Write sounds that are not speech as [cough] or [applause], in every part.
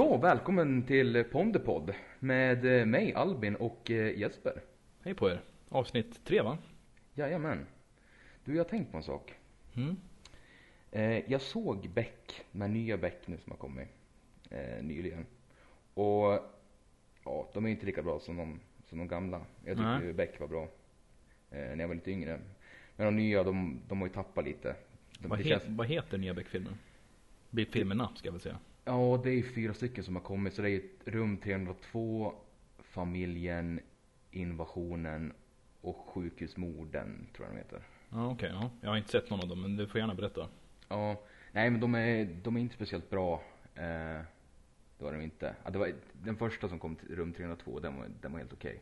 Ja, välkommen till Pondepod med eh, mig Albin och eh, Jesper. Hej på er. Avsnitt tre va? Jajamän. Du, jag har tänkt på en sak. Mm. Eh, jag såg Beck, den här nya Beck nu som har kommit eh, nyligen. Och ja, de är inte lika bra som de, som de gamla. Jag tyckte Nej. ju Beck var bra eh, när jag var lite yngre. Men de nya, de, de har ju tappat lite. De, Vad, he- känns- vad heter nya Beck-filmen? Filmerna ska jag väl säga. Ja, det är fyra stycken som har kommit. Så det är rum 302, familjen, invasionen och sjukhusmorden, tror jag de heter. Ja okej, ja. Jag har inte sett någon av dem men du får gärna berätta. Ja, nej men de är, de är inte speciellt bra. Eh, det var de inte. Ja, det var, den första som kom till rum 302, den var, den var helt okej.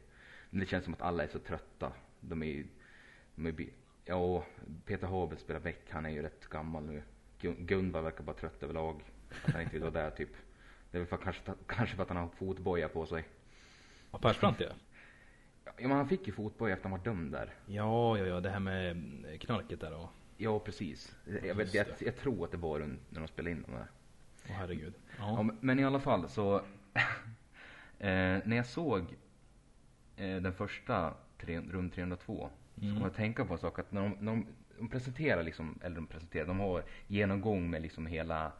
Men det känns som att alla är så trötta. De är, de är ja, Peter Haber spelar Beck, han är ju rätt gammal nu. Gun- Gunvar verkar bara trött överlag. Att han inte vill vara där typ. Det är väl för, kanske, kanske för att han har fotboja på sig. Ja, Persbrandt ja. Ja, men han fick ju fotboja efter han var dömd där. Ja, ja, ja. Det här med eh, knarket där och... Ja, precis. Jag, vet, jag, det. jag tror att det var runt när de spelade in de där. Åh herregud. Ja, Ja. men- i alla fall så, [laughs] eh, när jag såg eh, den första tre, rum 302, så kom Mm. jag att tänka på en sak att när de, när de, de presenterar liksom, eller de presenterar, de har genomgång med liksom hela,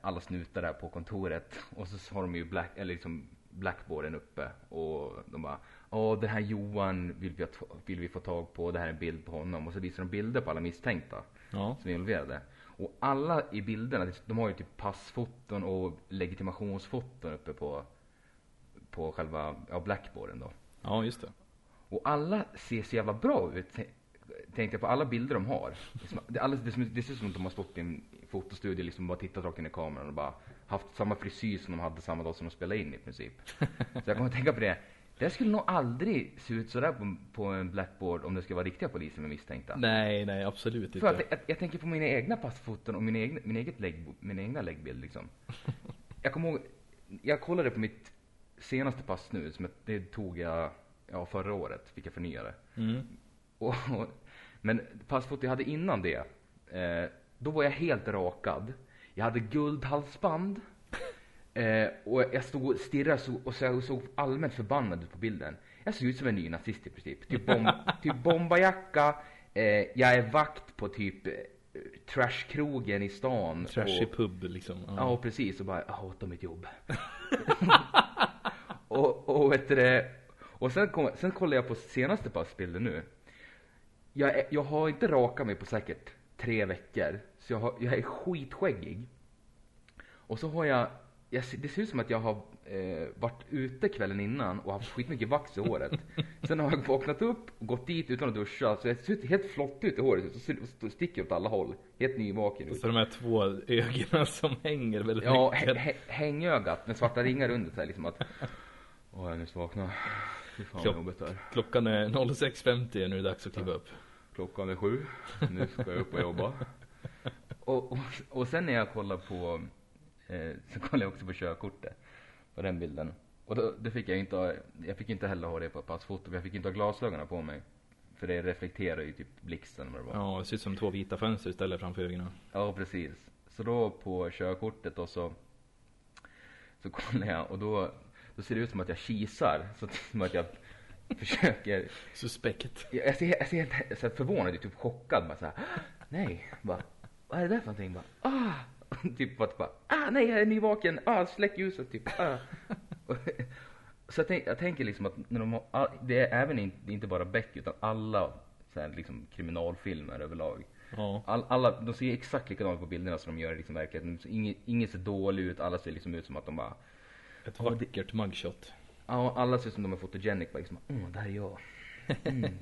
alla snutar där på kontoret [laughs] och så har de ju black, eller liksom blackboarden uppe och de bara Ja, den här Johan vill vi, vill vi få tag på, det här är en bild på honom och så visar de bilder på alla misstänkta Ja. som är involverade. Och alla i bilderna, de har ju typ passfoton och legitimationsfoton uppe på, på själva ja, blackboarden då. Ja, just det. Och alla ser så jävla bra ut. Tänkte jag på alla bilder de har. Det, är som- det, är alldeles, det, är som- det ser ut som att de har stått i en fotostudio liksom bara tittat rakt in i kameran och bara haft samma frisyr som de hade samma dag som de spelade in i princip. [laughs] Så jag kommer att tänka på det. Det skulle nog aldrig se ut sådär på, på en blackboard om det skulle vara riktiga poliser med misstänkta. Nej, nej, absolut För inte. att jag, jag tänker på mina egna passfoton och min, egna, min, eget lägg, min egna läggbild liksom. [laughs] Jag kommer ihåg, jag kollade på mitt senaste pass nu, som det tog jag ja, förra året, fick jag förnya det. Mm. Och, och, men passfotot jag hade innan det, eh, då var jag helt rakad. Jag hade guldhalsband. Eh, och jag stod och stirrade så, och så, såg allmänt förbannad ut på bilden. Jag såg ut som en ny nazist i princip. Typ, bomb, [laughs] typ bombajacka, eh, jag är vakt på typ eh, trashkrogen i stan. Trashig och, pub liksom. Ja, precis. Och bara, jag hatar mitt jobb. [laughs] och, och vet du och sen, kom, sen kollade jag på senaste passbilden nu. Jag, jag har inte rakat mig på säkert tre veckor, så jag, har, jag är skitskäggig. Och så har jag, jag, det ser ut som att jag har eh, varit ute kvällen innan och haft skitmycket vax i håret. [laughs] Sen har jag vaknat upp och gått dit utan att duscha, så jag ser ut helt flott ut i håret så- sticker åt alla håll. Helt nyvaken ut. Så de här två ögonen som hänger väldigt Ja, mycket. hä- hängögat med svarta ringar under så här liksom att Åh, jag nyss vaknad. Fy fan Klock- jobbigt det är. Klockan är 06.50 nu är det dags att kliva upp. Klockan är sju. Nu ska jag upp och jobba. [laughs] Och, och, och sen när jag kollar på, eh, så kollar jag också på körkortet. På den bilden. Och då, det fick jag inte ha, jag fick inte heller ha det på passfoto, jag fick inte ha glasögonen på mig. För det reflekterar ju typ blixten vad det var. Ja, det ser ut som två vita fönster istället framför ögonen. Ja, precis. Så då på körkortet och så, så kollar jag och då, då ser det ut som att jag kisar. Så att, som att jag försöker, Suspekt. jag jag ser, jag ser helt så förvånad ut, typ chockad. Bara så här, nej, bara, vad är det där för någonting? Bara, ah! [laughs] Typ bara, bara, ah nej jag är nyvaken, ah släck ljuset typ. Ah. [laughs] Så jag, tänk, jag tänker liksom att när de har, all- det är även in, det är inte bara Beck utan alla så här, liksom, kriminalfilmer överlag. Ja. All, alla, de ser exakt likadant på bilderna som de gör i liksom verkligheten. Så Ingen, ingen ser dålig ut, alla ser liksom ut som att de bara, Ett vackert mugshot. Ja alla ser ut som de är photogenic, bara liksom, åh där är jag. Mm.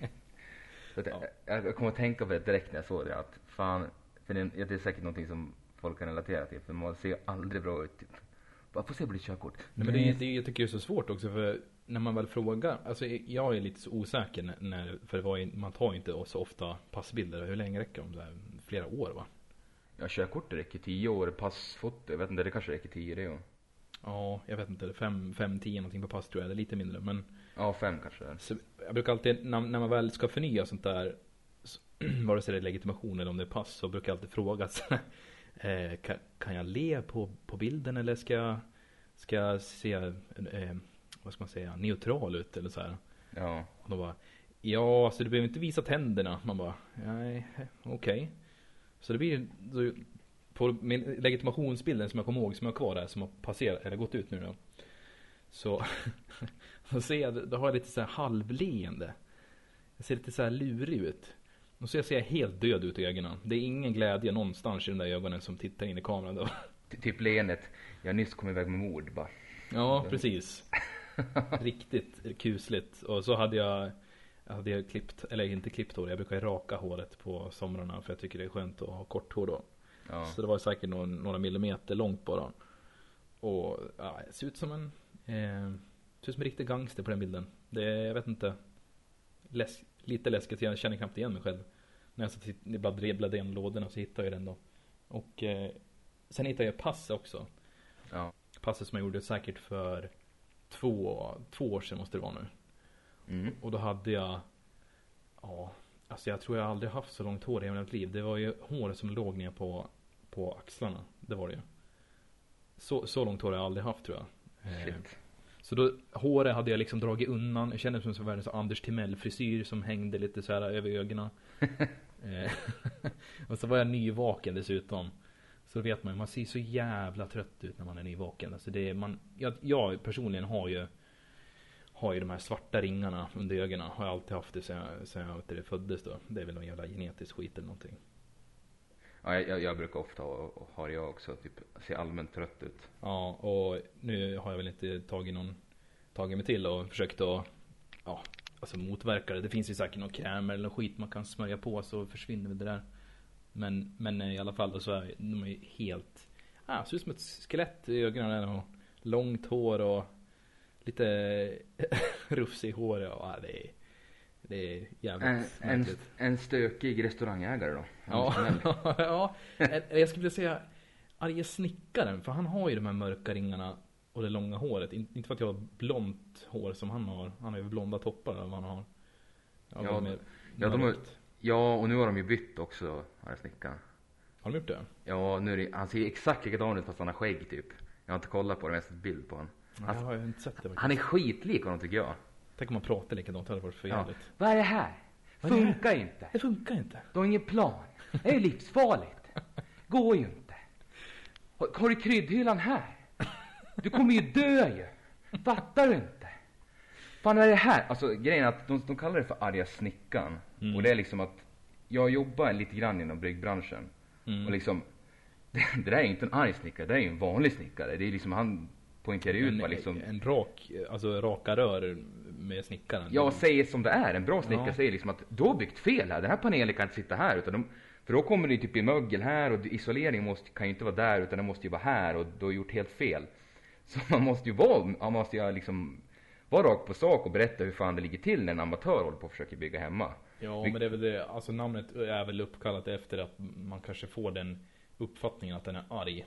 Så att, Ja. jag, jag kommer att tänka på det direkt när jag såg det, att fan, för det, det är säkert någonting som folk kan relatera till, för man ser aldrig bra ut typ. Bara, få se på ditt körkort. Nej, men det, är- det, jag tycker det är så svårt också för när man väl frågar, alltså jag är lite så osäker när- när, för var, man tar ju inte så ofta passbilder. Hur länge räcker de? Här, flera år va? Ja, körkortet räcker tio år, passfoto, jag vet inte, det kanske räcker tio det ja. Ja, jag vet inte, fem, fem, tio någonting på pass tror jag, eller lite mindre. Men Ja, fem kanske det är. så, jag brukar alltid, när, när man väl ska förnya sånt där, så, [clears throat] vare sig det är legitimation eller om det är pass, så brukar jag alltid fråga så, [laughs] eh, kan, kan jag le på, på bilden eller ska jag ska jag se, eh, vad ska man säga, neutral ut eller så här. Ja. Och de bara, ja alltså du behöver inte visa tänderna. Man bara, nej, okej. Okay. Så det blir, så, på min legitimationsbilden som jag kommer ihåg som jag har kvar där som har passerat, eller gått ut nu då. Så, [laughs] så ser jag, då har jag lite så här halvleende. Jag ser lite så här lurig ut. Och så ser jag helt död ut i ögonen. Det är ingen glädje någonstans i de där ögonen som tittar in i kameran då. Typ leendet, jag nyss kommit iväg med mord bara. Ja, precis. Riktigt kusligt. Och så hade jag hade jag klippt, eller inte klippt hår, jag brukar raka håret på somrarna för jag tycker det är skönt att ha kort hår då. Ja. Så det var säkert några, några millimeter långt bara. Och ja, jag ser ut som en, eh, ser ut som en riktig gangster på den bilden. Det är, jag vet inte, läsk, lite läskigt, jag känner knappt igen mig själv. När jag satt ibland bladdrade igenom lådorna så hittade jag den då. Och eh, sen hittade jag pass också. Ja. Passet som jag gjorde säkert för två, två år sedan måste det vara nu. Mm. Och då hade jag Ja Alltså jag tror jag aldrig haft så långt hår i hela mitt liv. Det var ju hår som låg ner på På axlarna. Det var det ju. Så, så långt hår har jag aldrig haft tror jag. Eh, Shit. Så då, håret hade jag liksom dragit undan. Jag kände mig som världens Anders Timell frisyr som hängde lite så här över ögonen. [laughs] Eh, [laughs] och så var jag nyvaken dessutom. Så vet man ju, man ser så jävla trött ut när man är nyvaken. Alltså det är, man, jag, jag personligen har ju Har ju de här svarta ringarna under ögonen. Har jag alltid haft det sen jag, sen jag du, föddes då. Det är väl någon jävla genetisk skit eller någonting. Ja, jag, jag brukar ofta ha, har jag också, typ, se allmänt trött ut. Ja, och nu har jag väl inte tagit någon Tagit mig till och försökt att Ja, alltså motverka det. Det finns ju säkert någon kräm eller skit man kan smörja på så försvinner det där. Men, men i alla fall så är de är helt ah, ser ut som ett skelett i ögonen och långt hår och lite [laughs] rufs i håret och ah, det är det är jävligt En, en, märkligt. en stökig restaurangägare då. Ja, [laughs] ja, jag skulle vilja säga arga snickaren, för han har ju de här mörka ringarna och det långa håret. In- Inte för att jag har blont hår som han har. Han har ju blonda toppar eller vad han har. Ja, mer ja, de har-. Ja, och nu har de ju bytt också, här snickaren. Har de gjort det? Ja, nu är det, han ser exakt likadan ut fast han har skägg typ. Jag har inte kollat på det, men jag har sett bild på honom. Ja, Alltså, jag har ju inte sett det. Han är skitlik honom tycker jag. Tänk om man pratar likadant, det hade varit för Ja. Vad är det här? Vad är det här? Funkar inte. Det funkar inte. Du har ingen plan. Det är livsfarligt. Går ju inte. Har, har du kryddhyllan här? Du kommer ju dö ju. Fattar du inte? Fan vad är det här? Alltså grejen är att de, de kallar det för arga snickaren. Mm. Och det är liksom att jag jobbar lite grann inom byggbranschen. Mm. Och liksom, [laughs] det, det där är ju inte en arg snickare, det är ju en vanlig snickare. Det är liksom, han poängterar ju ut en, vad liksom, en rak, alltså raka rör med snickaren. jag säger som det är. En bra snickare Ja. säger liksom att du har byggt fel här. Den här panelen kan inte sitta här. Utan de, för då kommer det ju typ bli mögel här och isolering måste, kan ju inte vara där utan den måste ju vara här och du har gjort helt fel. [laughs] Så man måste ju vara, man måste ju liksom vara rakt på sak och berätta hur fan det ligger till när en amatör håller på och försöker bygga hemma. Ja, men det är väl det. Alltså namnet är väl uppkallat efter att man kanske får den uppfattningen att den är arg.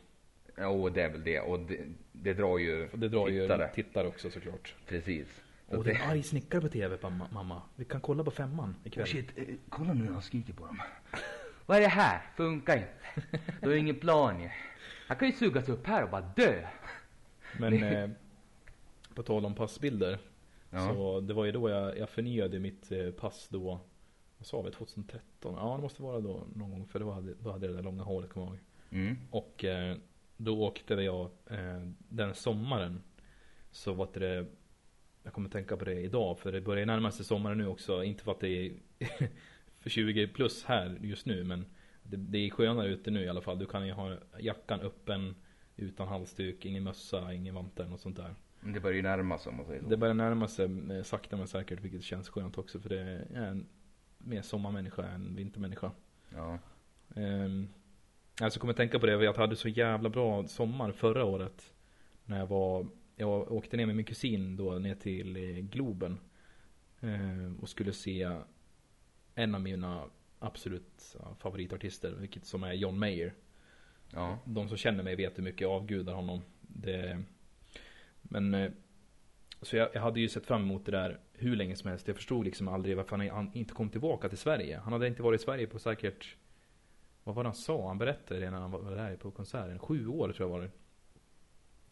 Ja, och det är väl det. Och det, det drar ju Och det drar tittare. ju tittare också såklart. Precis. Så Och det är en arg snickare på tv mamma, mamma. Vi kan kolla på femman ikväll. Oh shit, eh, kolla nu när han skriker på dem. Vad är det här? Funkar inte. Du har ingen plan ju. Han kan ju sugas upp här och bara dö. Men eh, på tal om passbilder. Ja. Så det var ju då jag, jag förnyade mitt eh, pass då. Vad sa vi? 2013? Ja det måste vara då någon gång. För då hade, då hade jag det där långa håret kommer jag ihåg. Mm. Och eh, då åkte jag eh, den sommaren. Så var det Jag kommer tänka på det idag för det börjar närma sig sommaren nu också. Inte för att det är [laughs] för 20 plus här just nu men det, det är skönare ute nu i alla fall. Du kan ju ha jackan öppen utan halsduk, ingen mössa, ingen vantar och sånt där. Det börjar ju närma sig om man säger så. Det börjar närma sig eh, sakta men säkert vilket känns skönt också för det är en mer sommarmänniska än vintermänniska. Ja. Um, alltså kommer jag tänka på det, jag hade så jävla bra sommar förra året. När jag var, jag åkte ner med min kusin då ner till eh, Globen. eh, och skulle se en av mina absolut favoritartister, vilket som är John Mayer. Ja. De som känner mig vet hur mycket jag avgudar honom. Det, men eh, så jag, jag hade ju sett fram emot det där hur länge som helst. Jag förstod liksom aldrig varför han inte kom tillbaka till Sverige. Han hade inte varit i Sverige på säkert Vad var det han sa? Han berättade det när han var där på konserten. Sju år tror jag var det.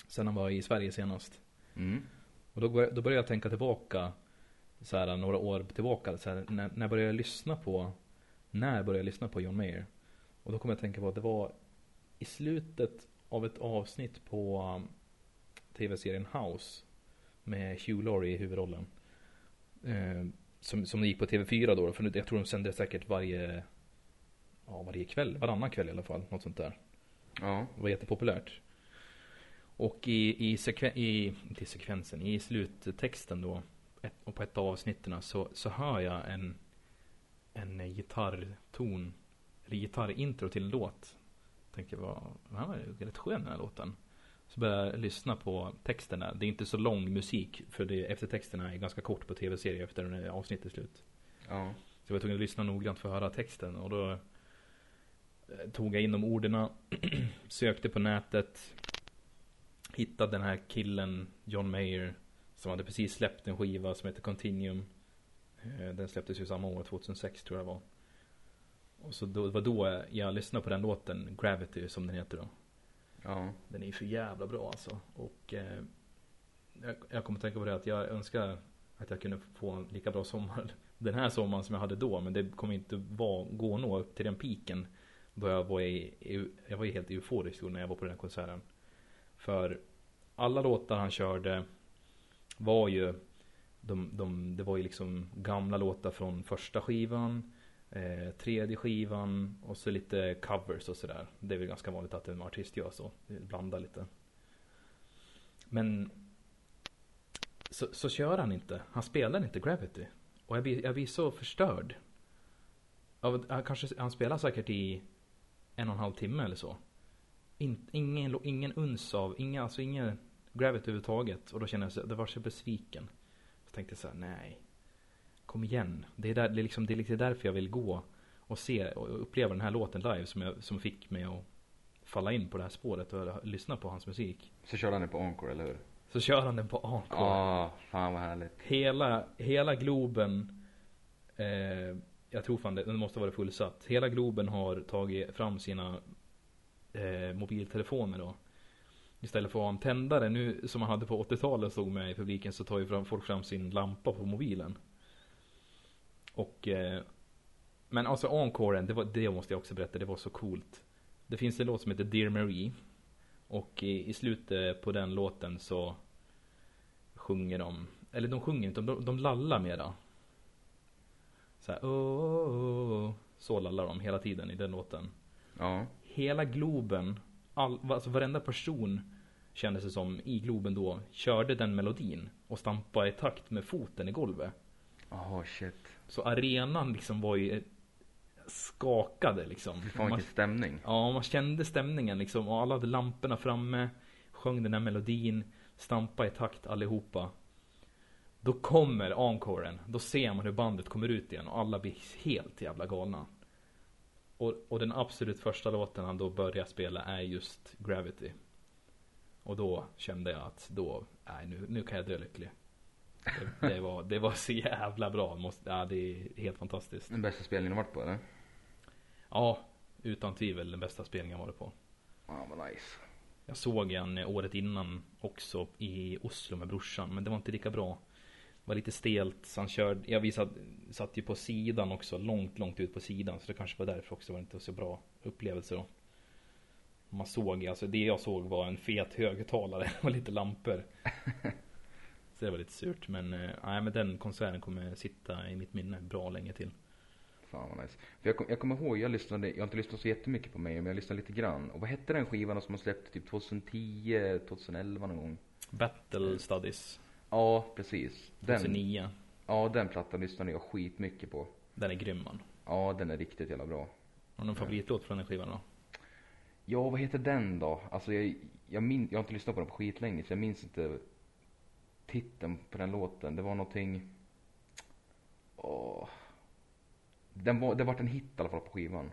Sen han var i Sverige senast. Mm. Och då, då började jag tänka tillbaka så här, några år tillbaka. Så här, när, när började jag lyssna på När började jag lyssna på John Mayer? Och då kom jag att tänka på att det var i slutet av ett avsnitt på um, tv-serien House med Hugh Laurie i huvudrollen. Eh, som, som gick på TV4 då. För jag tror de sände säkert varje Ja, varje kväll, varannan kväll i alla fall. Något sånt där. Ja. Det var jättepopulärt. Och i, i, sekven, i, inte sekvensen, i sluttexten då, ett, och på ett av avsnitten så, så hör jag en, en gitarrton, eller gitarrintro till en låt. Tänkte jag, vad, den var ju rätt skön den här låten. Så började jag lyssna på texten där. Det är inte så lång musik, för det, eftertexterna är ganska kort på tv-serier efter avsnittet är slut. Ja. Så jag var tvungen att lyssna noggrant för att höra texten och då tog jag in de orden, [clears throat] sökte på nätet, hittade den här killen, John Mayer, som hade precis släppt en skiva som heter Continuum. Eh, Den släpptes ju samma år, 2006 tror jag det var. Och så då, det var då jag lyssnade på den låten, Gravity som den heter då. Ja. Den är ju för jävla bra alltså. Och eh, jag, jag kommer tänka på det att jag önskar att jag kunde få en lika bra sommar [laughs] den här sommaren som jag hade då. Men det kommer inte vara, gå att nå upp till den piken. Då jag var i, jag var ju helt euforisk när jag var på den här konserten. För alla låtar han körde var ju de, de, det var ju liksom gamla låtar från första skivan eh, Tredje skivan och så lite covers och sådär. Det är väl ganska vanligt att en artist gör så Blandar lite. Men så, så kör han inte. Han spelar inte Gravity. Och jag blir, jag blir så förstörd. Av, kanske, Han spelar säkert i en och en halv timme eller så. In, ingen, ingen uns av, inga, alltså ingen Gravity överhuvudtaget. Och då känner jag så, det var så besviken. Så tänkte jag så här, nej. Kom igen. Det är, där, det är, liksom, det är liksom därför jag vill gå Och se och uppleva den här låten live Som, jag, som fick mig att Falla in på det här spåret och lyssna på hans musik. Så körde han det på Encore, eller hur? Så kör han den på Encore. Ja, fan vad härligt. Hela, hela Globen eh, jag tror fan det, den måste vara fullsatt. Hela Globen har tagit fram sina eh, Mobiltelefoner då. Istället för att ha en tändare nu som man hade på 80-talet stod med i publiken så tar ju fram, folk fram sin lampa på mobilen. Och eh, Men alltså encoren, det, var, det måste jag också berätta, det var så coolt. Det finns en låt som heter Dear Marie. Och i, i slutet på den låten så Sjunger de Eller de sjunger inte, de, de lallar mera så här, oh, oh, oh. Så lallar de hela tiden i den låten Ja. Hela Globen all, Alltså varenda person Kändes det som i Globen då Körde den melodin Och stampade i takt med foten i golvet Jaha, shit. Så arenan liksom var ju Skakade liksom Fy fan man, vilken stämning. Ja, man kände stämningen liksom och alla hade lamporna framme Sjöng den här melodin Stampa i takt allihopa Då kommer encoren. Då ser man hur bandet kommer ut igen och alla blir helt jävla galna. Och, och den absolut första låten han då börjar spela är just Gravity. Och då kände jag att då, nej nu, nu kan jag dö lycklig. Det, det, var, det var så jävla bra, Måste, ja, det är helt fantastiskt. Den bästa spelningen du varit på, eller? Ja, utan tvivel den bästa spelningen jag varit på. Ja, vad nice. Jag såg en året innan också i Oslo med brorsan men det var inte lika bra. Var lite stelt, så han körde, ja vi satt, satt ju på sidan också, långt, långt ut på sidan så det kanske var därför också var det inte så bra upplevelse då. Man såg, alltså det jag såg var en fet högtalare [laughs] och lite lampor. [laughs] Så det var lite surt men, eh, nej men den konserten kommer sitta i mitt minne bra länge till. Fan vad nice. För jag, kom, jag kommer ihåg, jag lyssnade, jag har inte lyssnat så jättemycket på mig, men jag lyssnade lite grann. Och vad hette den skivan som de släppte typ 2010, 2011 någon gång? Battle Studies, Ja, precis. Den, 2009. ja, den plattan lyssnade jag skitmycket på. Den är grym man. Ja, den är riktigt jävla bra. Har du någon favoritlåt från den skivan då? Ja, vad heter den då? Alltså jag, jag, min, jag har inte lyssnat på den på skitlänge, så jag minns inte titeln på den låten. Det var någonting... Åh. Den var, det vart en hit i alla fall på skivan.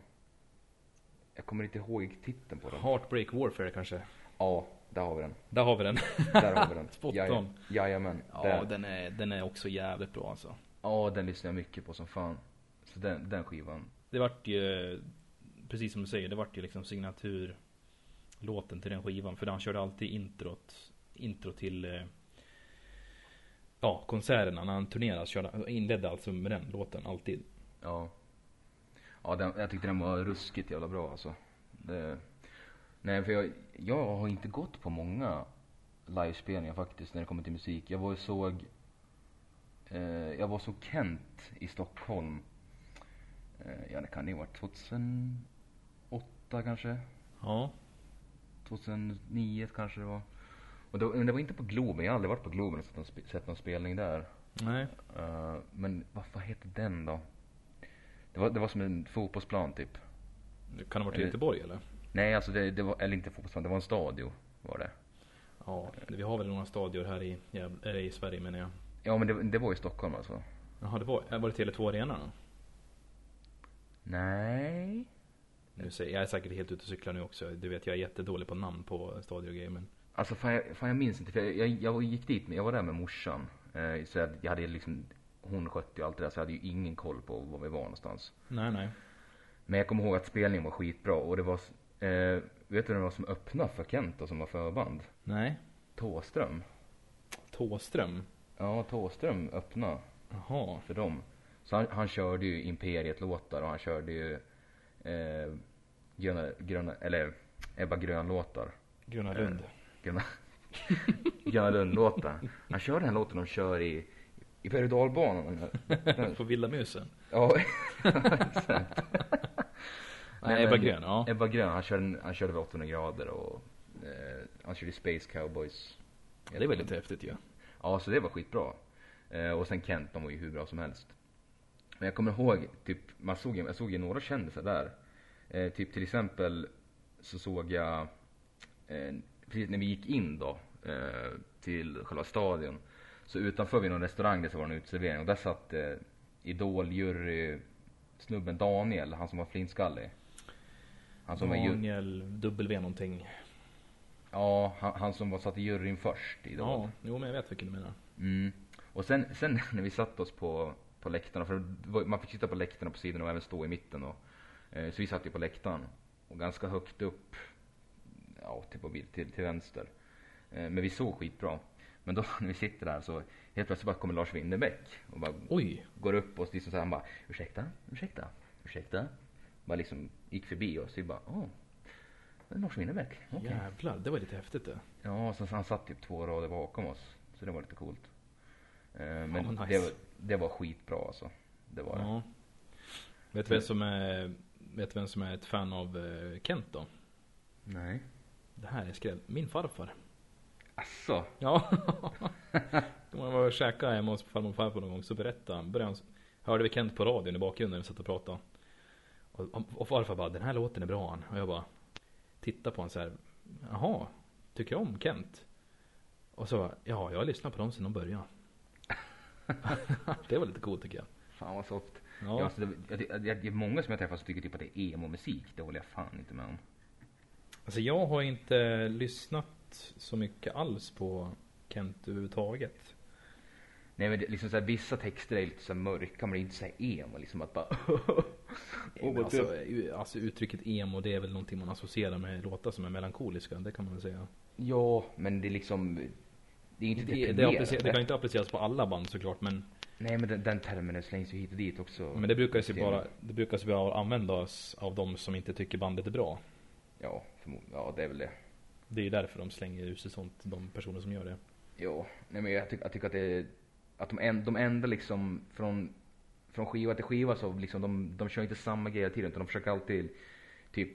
Jag kommer inte ihåg titeln på den. Heartbreak Warfare kanske? Ja, där har vi den. Där har vi den. Där har vi den. [laughs] Spot Jaja- on. Jajamän. Ja, Där. den är, den är också jävligt bra alltså. Ja, den lyssnar jag mycket på som fan. Så den, den skivan. Det vart ju, precis som du säger, det vart ju liksom signatur låten till den skivan. För han körde alltid introt, intro till eh, ja, konserterna när han turnerade. Körde, inledde alltså med den låten alltid. Ja. Ja, den, jag tyckte den var ruskigt jävla bra alltså. Det, nej, för jag, jag har inte gått på många livespelningar faktiskt när det kommer till musik. Jag var och såg, eh, jag var så Kent i Stockholm. Eh, ja, det kan det ha varit 2008 kanske? Ja. 2009 kanske det var. Och det, men det var inte på Globen, jag har aldrig varit på Globen och sett någon, sett någon spelning där. Nej. Eh, men vad, vad heter den då? Det var, det var som en fotbollsplan typ. Det kan ha varit i Göteborg eller? Nej alltså det, det var, eller inte fotbollsplan, det var en stadio var det. Ja, vi har väl några stadier här i, eller i Sverige menar jag. Ja men det, det var i Stockholm alltså. Jaha, det var, var det Tele2 Arena då? Nej. Nu säger, jag är säkert helt ute och cyklar nu också. Du vet, jag är jättedålig på namn på stadier och grejer men Alltså fan jag, fan jag minns inte för jag, jag, jag gick dit, jag var där med morsan. Eh, så jag, jag hade liksom, hon skötte ju allt det där så jag hade ju ingen koll på var vi var någonstans. Nej, nej. Men jag kommer ihåg att spelningen var skitbra och det var, eh, vet du vem det var som öppnade för Kent och som var förband? Nej. Tåström. Tåström. Ja, Tåström öppnade Jaha. för dem. Så han, han körde ju Imperiet-låtar och han körde ju eh, gröna, gröna, eller Ebba Grön-låtar. Gröna Lund. Gröna, [laughs] gröna Lund-låtar. Han kör den här låten de kör i, i berg och dalbanan. [laughs] På Vilda Musen. Ja, [laughs] exakt. Nej, Ebba men- Grön, ja. Ebba Grön, han körde, han körde väl 800 grader och eh, han körde Space Cowboys. Det är väldigt häftigt ju. Ja, så det var skitbra. Eh, och sen Kent, de var ju hur bra som helst. Men jag kommer ihåg, typ, man såg, jag såg ju några kändisar där. Eh, typ till exempel så såg jag, eh, precis när vi gick in då, eh, till själva stadion. Så utanför vid någon restaurang där så var det en uteservering och där satt eh, Idol-jury snubben Daniel, han som var flintskallig. Han som var ju, Daniel W någonting. ja, han, han som var satt i juryn först i Idol. Ja, jo men jag vet vilken du menar. Mm. Och sen, sen [laughs] när vi satt oss på, på läktarna, för var- man fick sitta på läktarna på sidorna och även stå i mitten då. Eh, Så vi satt ju på läktaren och ganska högt upp, ja till, på, till, till vänster. Eh, Men vi såg skitbra. Men då [laughs] när vi sitter där så helt plötsligt bara kommer Lars Winnerbäck och bara Oj. går upp och liksom så här, han bara ursäkta, ursäkta, ursäkta. Bara liksom gick förbi oss. Vi bara åh, det är Lars Winnerbäck, okej. Jävlar, det var lite häftigt det. Ja, så han satt typ två rader bakom oss. Så det var lite coolt. Eh, Men Ja, nice. det, var, det var skitbra alltså. Det var det. Ja. Vet du vem som är, vet vem som är ett fan av eh, Kent då? Nej. Det här är skräll. Min farfar. Asså? Ja. När man var och käkade hemma hos farmor och farfar någon gång så berättade han, började han, hörde vi Kent på radion i bakgrunden när vi satt och pratade. Och, och farfar bara, den här låten är bra han. Och jag bara, titta på honom så här. Jaha, tycker du om Kent? Och så bara, ja, jag har lyssnat på dem sedan de började. [laughs] det var lite coolt tycker jag. Fan vad soft. Ja. Ja. alltså, det, jag, jag, jag, det är många som jag träffar som tycker typ att det är emo-musik. Det håller jag fan inte med om. Alltså jag har inte lyssnat så mycket alls på Kent överhuvudtaget. Nej men det, liksom så här, vissa texter är lite så mörka men det är inte så här emo liksom att bara [laughs] Men alltså, u- alltså uttrycket emo det är väl någonting man associerar med låtar som är melankoliska, det kan man väl säga. Ja, men det är liksom Det är inte Det, det, applicer, det kan inte appliceras på alla band såklart men, Nej men den, den termen slängs ju hit och dit också. men det brukar ju bara, det brukar sig bara användas av de som inte tycker bandet är bra. Ja, ja det är väl det. Det är ju därför de slänger ut sig sånt, de personer som gör det. Jo, nej men jag, tycker jag tycker att det är, att de, änd, de ändrar liksom från, från skiva till skiva så liksom de, de kör inte samma grej hela tiden utan de försöker alltid typ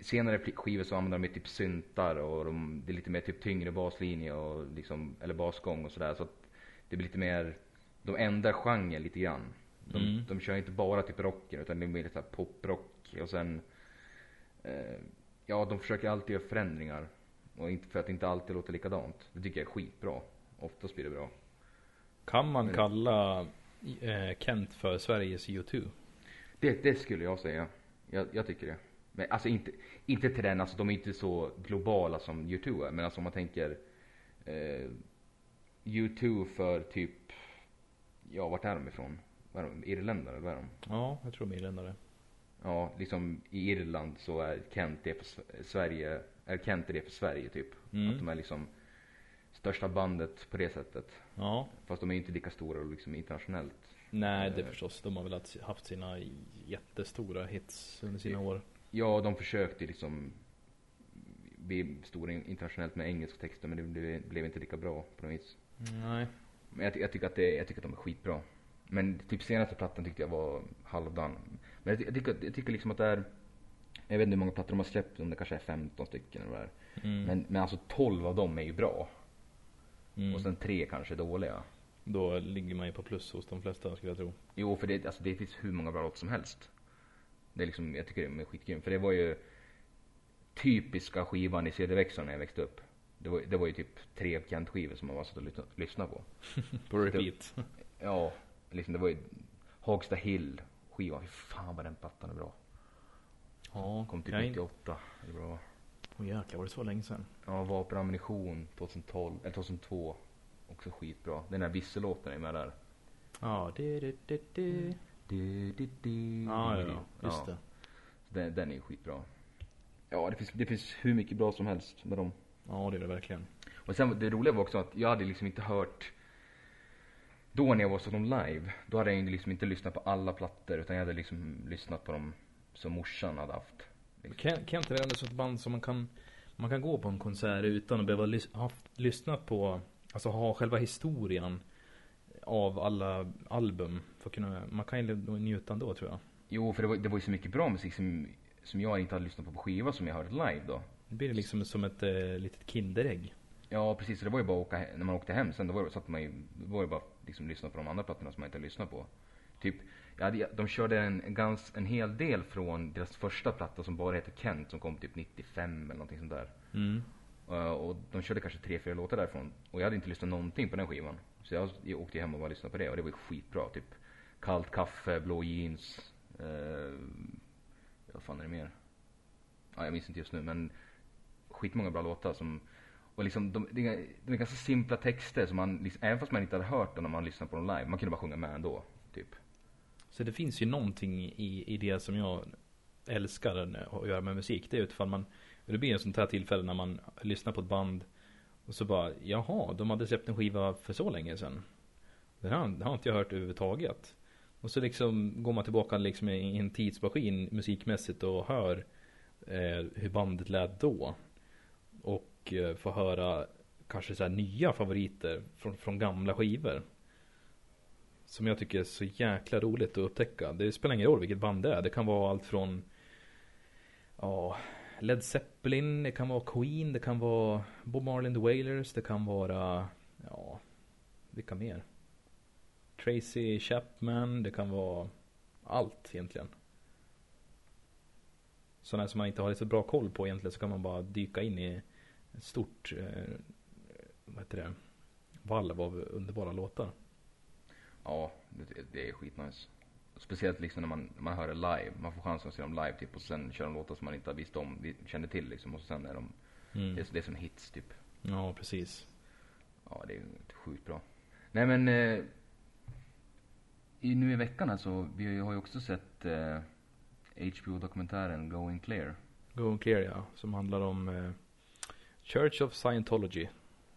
senare skivor så använder de typ syntar och de, det är lite mer typ tyngre baslinje och liksom, eller basgång och sådär så att det blir lite mer, de ändrar genren lite grann. De, Mm. de kör inte bara typ rocken utan det är mer lite poprock och sen eh, Ja, de försöker alltid göra förändringar. Och inte för att det inte alltid låter likadant. Det tycker jag är skitbra. Oftast blir det bra. Kan man kalla eh, Kent för Sveriges U2? Det, det skulle jag säga. Jag, jag tycker det. Men alltså inte, inte till den, alltså de är inte så globala som U2 är. Men alltså om man tänker eh, U2 för typ, ja vart är de ifrån? Vad är de? Irländare vad är de? Ja, jag tror de är irländare. Ja, liksom i Irland så är Kent det för Sverige, är Kent det för Sverige typ. Mm. Att de är liksom största bandet på det sättet. Ja. Fast de är ju inte lika stora liksom internationellt. Nej, det Eh. förstås. De har väl haft- sina jättestora hits under sina år. Ja, de försökte liksom bli stora internationellt med engelska texter men det blev, blev inte lika bra på något vis. Nej. Men jag, jag, tycker att det, jag tycker att de är skitbra. Men typ senaste plattan tyckte jag var halvdan. Men jag, jag, tycker, jag tycker liksom att det är, jag vet inte hur många plattor de har släppt, om det kanske är 15 stycken eller vad det är. Mm. Men, men alltså 12 av dem är ju bra. Mm. Och sen tre kanske dåliga. Då ligger man ju på plus hos de flesta skulle jag tro. Jo, för det, alltså, det finns hur många bra låtar som helst. Det är liksom, jag tycker det är skitgrym. För det var ju typiska skivan i CD-växeln när jag växte upp. Det var, det var ju typ tre Kent-skivor som man var satt och lyssna- lyssnade på. [laughs] På repeat. [laughs] Ja, liksom det var ju Hagsta Hill skivan. Fy fan vad den plattan är bra. Ja, Kom in- 98. Det är bra. Åh jäklar, var det så länge sedan? Ja, Vapen och ammunition 2012, eller 2002. Också skitbra. Den där vissellåten är med där. Ja, det, det, det, det. Du, du, du, Ja, ja, du. ja, just det. Den, den är ju skitbra. Ja, det finns, det finns hur mycket bra som helst med dem. Ja, det är det verkligen. Och sen det roliga var också att jag hade liksom inte hört då när jag var så dem live, då hade jag liksom inte lyssnat på alla plattor utan jag hade liksom lyssnat på dem som morsan hade haft. Kan, kan inte det ändå ett band som man kan Man kan gå på en konsert utan att behöva lys- ha lyssnat på Alltså ha själva historien Av alla album för att kunna, Man kan ju njuta ändå tror jag Jo, för det var, det var ju så mycket bra musik som, som jag inte hade lyssnat på på skiva som jag hörde live då. Det blir liksom som ett eh, litet kinderägg Ja precis, så det var ju bara att åka, he- när man åkte hem sen då var det, satt man ju, var det bara liksom lyssna på de andra plattorna som man inte lyssnat på. Typ, hade, de körde en, en, gans, en hel del från deras första platta som bara heter Kent som kom typ 95 eller någonting sånt där. mm. Uh, och de körde kanske tre, fyra låtar därifrån. Och jag hade inte lyssnat någonting på den skivan. Så jag, jag åkte hem och bara lyssnade på det och det var ju skitbra. Typ kallt kaffe, blå jeans. Uh, vad fan är det mer? Ja, jag minns inte just nu men skitmånga bra låtar som och liksom de, är, de är ganska simpla texter som man, liksom, även fast man inte hade hört dem när man lyssnade på dem live, man kunde bara sjunga med ändå. Typ. Så det finns ju någonting i, i det som jag älskar att göra med musik. Det är utifall man Det blir en sånt här tillfälle när man lyssnar på ett band Och så bara Jaha, de hade släppt en skiva för så länge sedan. Det här, det har inte jag hört överhuvudtaget. Och så liksom går man tillbaka liksom i en tidsmaskin musikmässigt och hör eh, Hur bandet lät då. Och eh, får höra Kanske så här nya favoriter från, från gamla skivor som jag tycker är så jäkla roligt att upptäcka. Det spelar ingen roll vilket band det är. Det kan vara allt från ja, Led Zeppelin, det kan vara Queen, det kan vara Bob Marley and the Wailers, det kan vara ja, vilka mer? Tracy Chapman, det kan vara allt egentligen. Sådana som man inte har så bra koll på egentligen så kan man bara dyka in i ett stort eh, vad heter det? valv av underbara låtar. Ja, det, det är skitnice. Speciellt liksom när man, man hör det live. Man får chansen att se dem live typ och sen kör de låtar som man inte har visst om, kände till liksom och sen är de, Mm. det, är- det är som hits typ. Ja, precis. Ja, det är sjukt bra. Nej men, eh, i, nu i veckan alltså, vi har ju också sett eh, HBO-dokumentären Going Clear. Go Clear ja, som handlar om eh, Church of Scientology.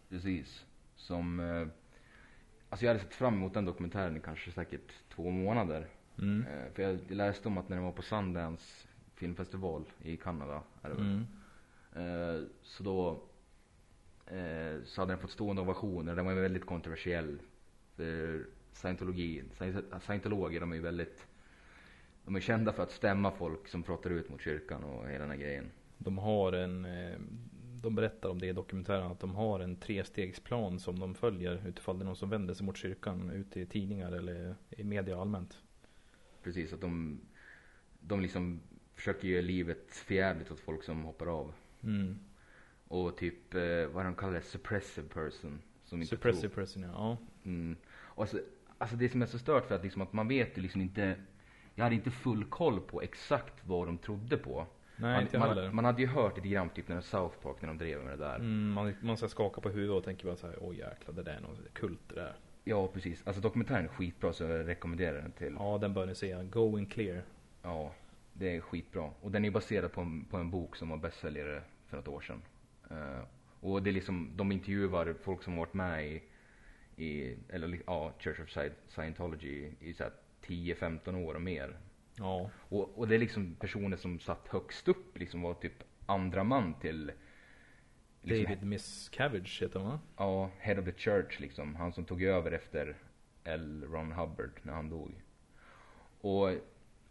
Precis. Som, eh, alltså jag hade sett fram emot den dokumentären i kanske säkert två månader. Mm. Eh, för jag läste om att när den var på Sundance filmfestival i Kanada, är det väl? Mm. Eh, så då eh, så hade den fått stående ovationer. Den var väldigt kontroversiell. För scientologi, scient- scientologer de är ju väldigt de är kända för att stämma folk som pratar ut mot kyrkan och hela den här grejen. De har en, de berättar om det i dokumentären att de har en trestegsplan som de följer utifall det är någon som vänder sig mot kyrkan ute i tidningar eller i media allmänt. Precis, att de, de liksom försöker göra livet förjävligt åt folk som hoppar av. Mm. Och typ, eh, vad de kallar det, suppressive person. Som Suppressive tror. person ja. Mm. Och alltså, alltså det som är så stört för att liksom att man vet ju liksom inte Jag hade inte full koll på exakt vad de trodde på. Nej, man, inte jag heller. man, man hade ju hört lite grann typ när South Park när de drev med det där. Mm, man, man ska skaka på huvudet och tänker bara så här, åh jäklar det där är något kult det där. Ja precis, alltså dokumentären är skitbra så jag rekommenderar den till. Ja, den bör ni se. Going clear. Ja, det är skitbra. Och den är baserad på en, på en bok som var bästsäljare för något år sedan. Eh, och det är liksom, de intervjuar folk som varit med i, i eller ja, Church of Sci- Scientology i så här 10-15 år och mer. Ja. Och, och det är liksom personer som satt högst upp, liksom var typ andra man till liksom, David Miscavige heter han va? Ja, Head of the Church liksom. Han som tog över efter L. Ron Hubbard när han dog. Och,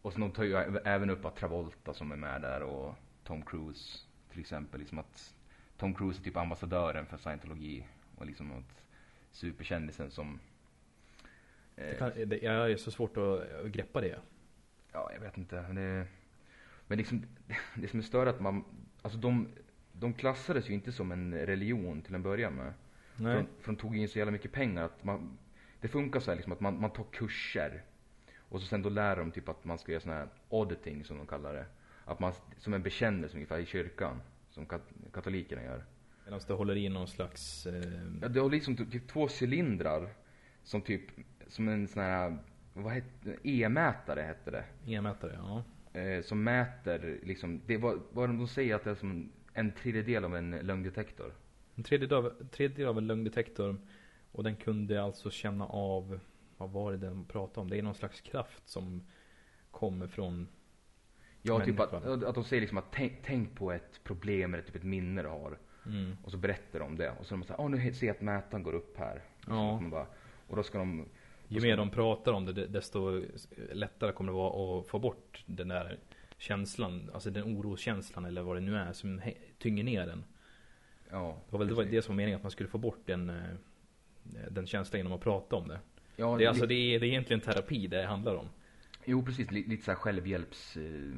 och sen tar ju även upp att Travolta som är med där och Tom Cruise till exempel. Liksom att Tom Cruise är typ ambassadören för scientologi och liksom något superkändisen som Det eh, kan, det, jag är så svårt att, att greppa det. Ja, jag vet inte. Men det, men liksom, det som är större är att man, alltså de, de klassades ju inte som en religion till en början med. Nej. För, för de tog in så jävla mycket pengar att man, det funkar så här liksom att man, man tar kurser. Och så sen då lär de typ att man ska göra sån här auditing som de kallar det. Att man, som en bekännelse ungefär i kyrkan. Som kat, katolikerna gör. Medan det håller i någon slags... Eh, Ja, det har liksom typ, typ två cylindrar. Som typ, som en sån här, vad heter E-mätare hette det. E-mätare, ja. eh, som mäter liksom, det var, vad de säger att det är som en tredjedel av en lögndetektor. En tredjedel av, tredjedel av en lögndetektor. Och den kunde alltså känna av, vad var det den pratade om? Det är någon slags kraft som kommer från Ja, typ att, att de säger liksom att tänk, tänk på ett problem eller typ ett minne du har. mm, Och så berättar de det. Och så de såhär, åh nu ser jag att mätaren går upp här. Och, så Ja. man bara, och då ska de, Ju mer de pratar om det, de- desto lättare kommer det vara att få bort den där känslan, alltså den oroskänslan eller vad det nu är som tynger ner den. ja. Det var väl precis. det som var meningen att man skulle få bort den, eh, den känslan genom att prata om det. Ja, Det är, alltså, det är, det är egentligen terapi det handlar om. Jo precis, li, lite såhär självhjälps... Eh,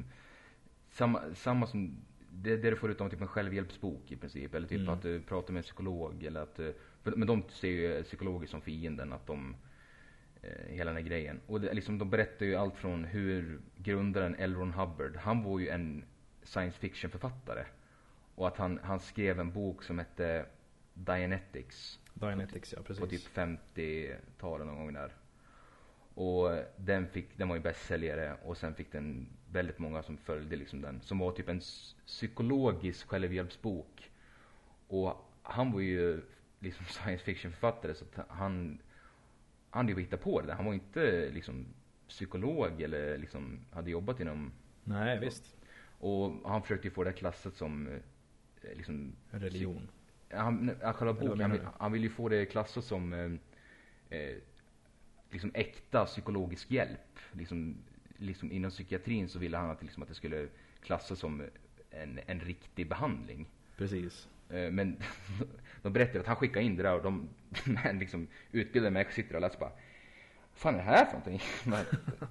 samma, samma som, det, det du får ut av typ en självhjälpsbok i princip. Eller typ Mm. att du pratar med en psykolog eller att, eh, men de ser ju psykologer som fienden, att de, eh, hela den här grejen. Och det, liksom, de berättar ju allt från hur grundaren L. Ron Hubbard, han var ju en science fiction författare. Och att han, han skrev en bok som hette Dianetics Dianetics ja, precis. på typ 50-talet någon gång där. Och den, fick, den var ju bästsäljare och sen fick den väldigt många som följde liksom den. Som var typ en psykologisk självhjälpsbok. Och han var ju liksom [laughs] science fiction författare så att han, han ju hittat på det där. Han var inte liksom psykolog eller liksom hade jobbat inom Nej, visst. och han försökte ju få det klassat som eh, liksom religion. han, själva boken, han, han vill ju få det klassat som eh, eh, liksom äkta psykologisk hjälp. Liksom, liksom inom psykiatrin så ville han att, liksom, att det skulle klassas som en, en riktig behandling. Precis. Eh, men [laughs] de berättade att han skickade in det där och de [laughs] men liksom, utbildade människor sitter och läser bara Vad fan är det här för någonting? [laughs]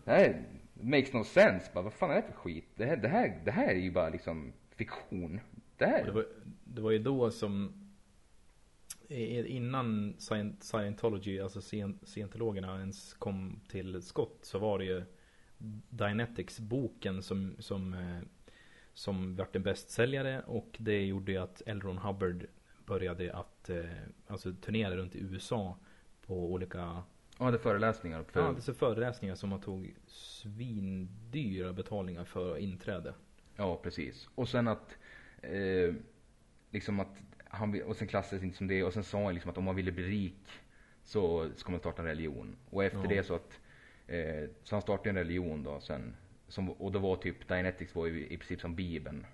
Det här makes no sense. Bara, vad fan är det för skit? Det här, det här, det här är ju bara liksom fiktion. Det här, Det var, det var ju då som innan scientology, alltså scientologerna ens kom till skott så var det ju Dianetics boken som, som, eh, som vart en bästsäljare och det gjorde ju att L. Ron Hubbard började att eh, alltså turnera runt i USA på olika Ja, det är föreläsningar. För, ja, dessa föreläsningar som man tog svindyra betalningar för inträde. Ja, precis. Och sen att, eh, liksom att han, och sen klassades inte som det och sen sa han liksom att om man ville bli rik så ska man starta en religion. Och efter Ja. det så att, eh, så han startade en religion då sen. Som, och då var typ, Dianetics var ju i princip som bibeln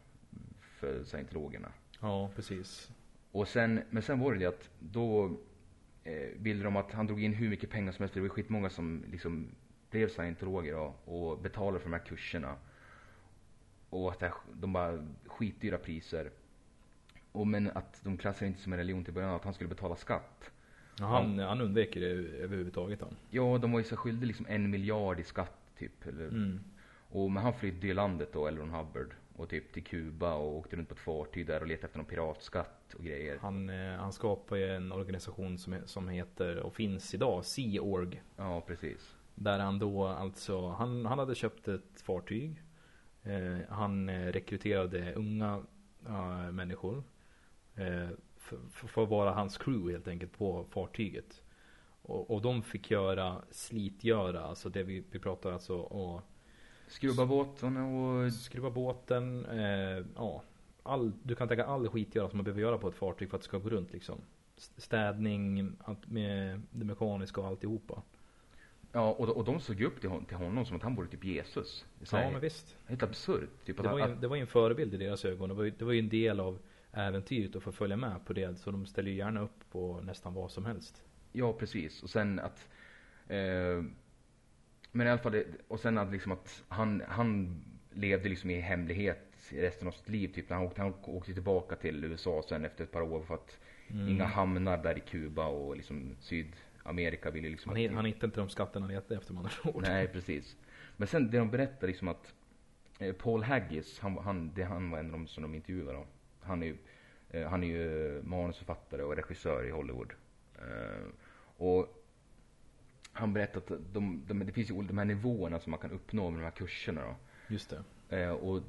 för scientologerna. Ja, precis. Och sen, men sen var det det att då eh, ville de att han drog in hur mycket pengar som helst. för Det var skitmånga som liksom blev scientologer då, och betalade för de här kurserna. Och att det, här- de bara skitdyra priser. Och men att de klassade inte som en religion till början, att han skulle betala skatt. Ja, han, han undviker det överhuvudtaget han. Ja, de var ju så skyldiga liksom en miljard i skatt typ. Eller, Mm. Och, men han flydde ju landet då, L. Ron Hubbard. Och typ till Kuba och åkte runt på ett fartyg där och letade efter någon piratskatt och grejer. Han, eh, han skapade ju en organisation som, som heter och finns idag, Sea Org. Ja, precis. Där han då alltså, han, han hade köpt ett fartyg. Eh, han eh, rekryterade unga eh, människor. Eh, för, för, att vara hans crew helt enkelt på fartyget. Och, och de fick göra slitgöra, alltså det vi, vi pratar alltså och Skrubba båten och skruva båten, eh, ja. all, du kan tänka all skitgöra som man behöver göra på ett fartyg för att det ska gå runt liksom. Städning, allt med det mekaniska och alltihopa. Ja, och, och de såg upp till, hon, till honom som att han vore typ Jesus. Så Ja men visst. Helt absurt. Typ att, Det var, ju, att, det var ju en förebild i deras ögon. Det var ju, det var ju en del av äventyret att få följa med på det. Så de ställer ju gärna upp på nästan vad som helst. Ja, precis. Och sen att... Eh, men i alla fall, det, och sen att liksom att han, han levde liksom i hemlighet i resten av sitt liv. Typ. Han, åkte, han åkte tillbaka till USA sen efter ett par år för att Mm. inga hamnar där i Kuba och liksom Sydamerika ville liksom... Han, att- han hittade inte de skatterna han letade efter med andra ord. Nej, precis. Men sen det de berättar liksom att eh, Paul Haggis, han, han, det, han var en av de som de intervjuade då. Han är ju, eh, han är ju manusförfattare och regissör i Hollywood. Eh, och han berättade att de, de, det finns ju de här nivåerna som man kan uppnå med de här kurserna då. Just det. Eh, och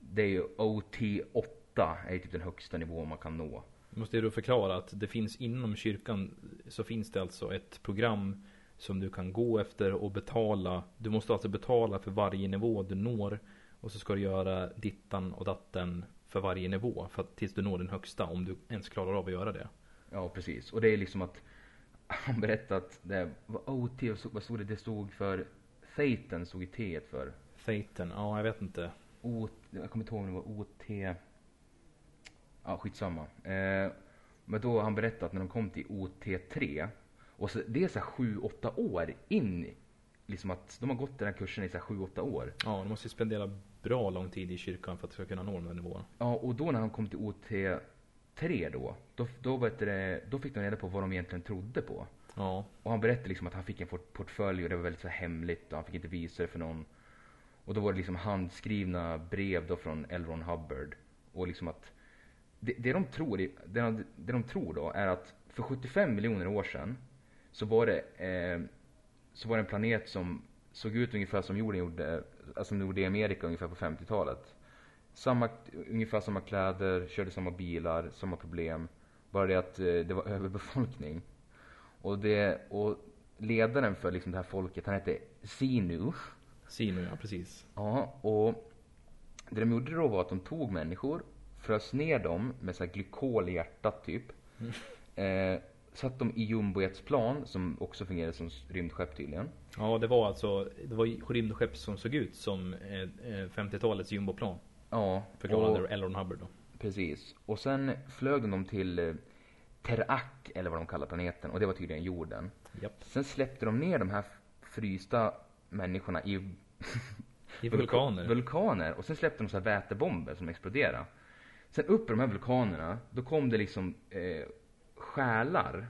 det är ju OT8 är typ den högsta nivån man kan nå. Måste då förklara att det finns inom kyrkan så finns det alltså ett program som du kan gå efter och betala. Du måste alltså betala för varje nivå du når och så ska du göra dittan och datten för varje nivå för att, tills du når den högsta om du ens klarar av att göra det. Ja, precis. Och det är liksom att han berättade att det var OT, och så- vad stod det? Det stod för Thetan stod i T för. Faten, ja jag vet inte. O, jag kommer inte ihåg om det var OT. Ja, skitsamma. Eh, men då har han berättat att när de kom till OT3. Och så, det är så här 7-8 år in. Liksom att de har gått den här kursen i så här 7-8 år. Ja, du måste ju spendera bra lång tid i kyrkan för att kunna nå de här nivåerna. Ja, och då när han kom till OT3 då. Då, då, vet det, då fick de reda på vad de egentligen trodde på. Ja, Och han berättade liksom att han fick en port- portfölj och det var väldigt så hemligt och han fick inte visa det för någon. Och då var det liksom handskrivna brev då från L. Ron Hubbard. Och liksom att det, det, de tror, det, de, det de tror då är att för 75 miljoner år sedan så var det, eh, så var det en planet som såg ut ungefär som jorden gjorde, alltså som gjorde i Amerika ungefär på 50-talet. Samma, ungefär samma kläder, körde samma bilar, samma problem. Bara det att eh, det var [laughs] överbefolkning. Och, det, och ledaren för liksom det här folket, han hette Sinu. Sino ja, precis. Ja, och det de gjorde då var att de tog människor, frös ner dem med så här glykol i hjärtat typ. [laughs] Eh, satt dem i jumbojetsplan som också fungerade som rymdskepp tydligen. Ja, det var alltså, det var rymdskepp som såg ut som eh, eh, 50-talets jumboplan. Ja, Förklarade och, Hubbard då. precis. Och sen flög de till eh, Terak, eller vad de kallar planeten, och det var tydligen jorden. Japp. Sen släppte de ner de här frysta människorna i [laughs] I vulkaner. [laughs] vulkaner. Och sen släppte de så här vätebomber som exploderade. Sen upp i de här vulkanerna, då kom det liksom eh, själar.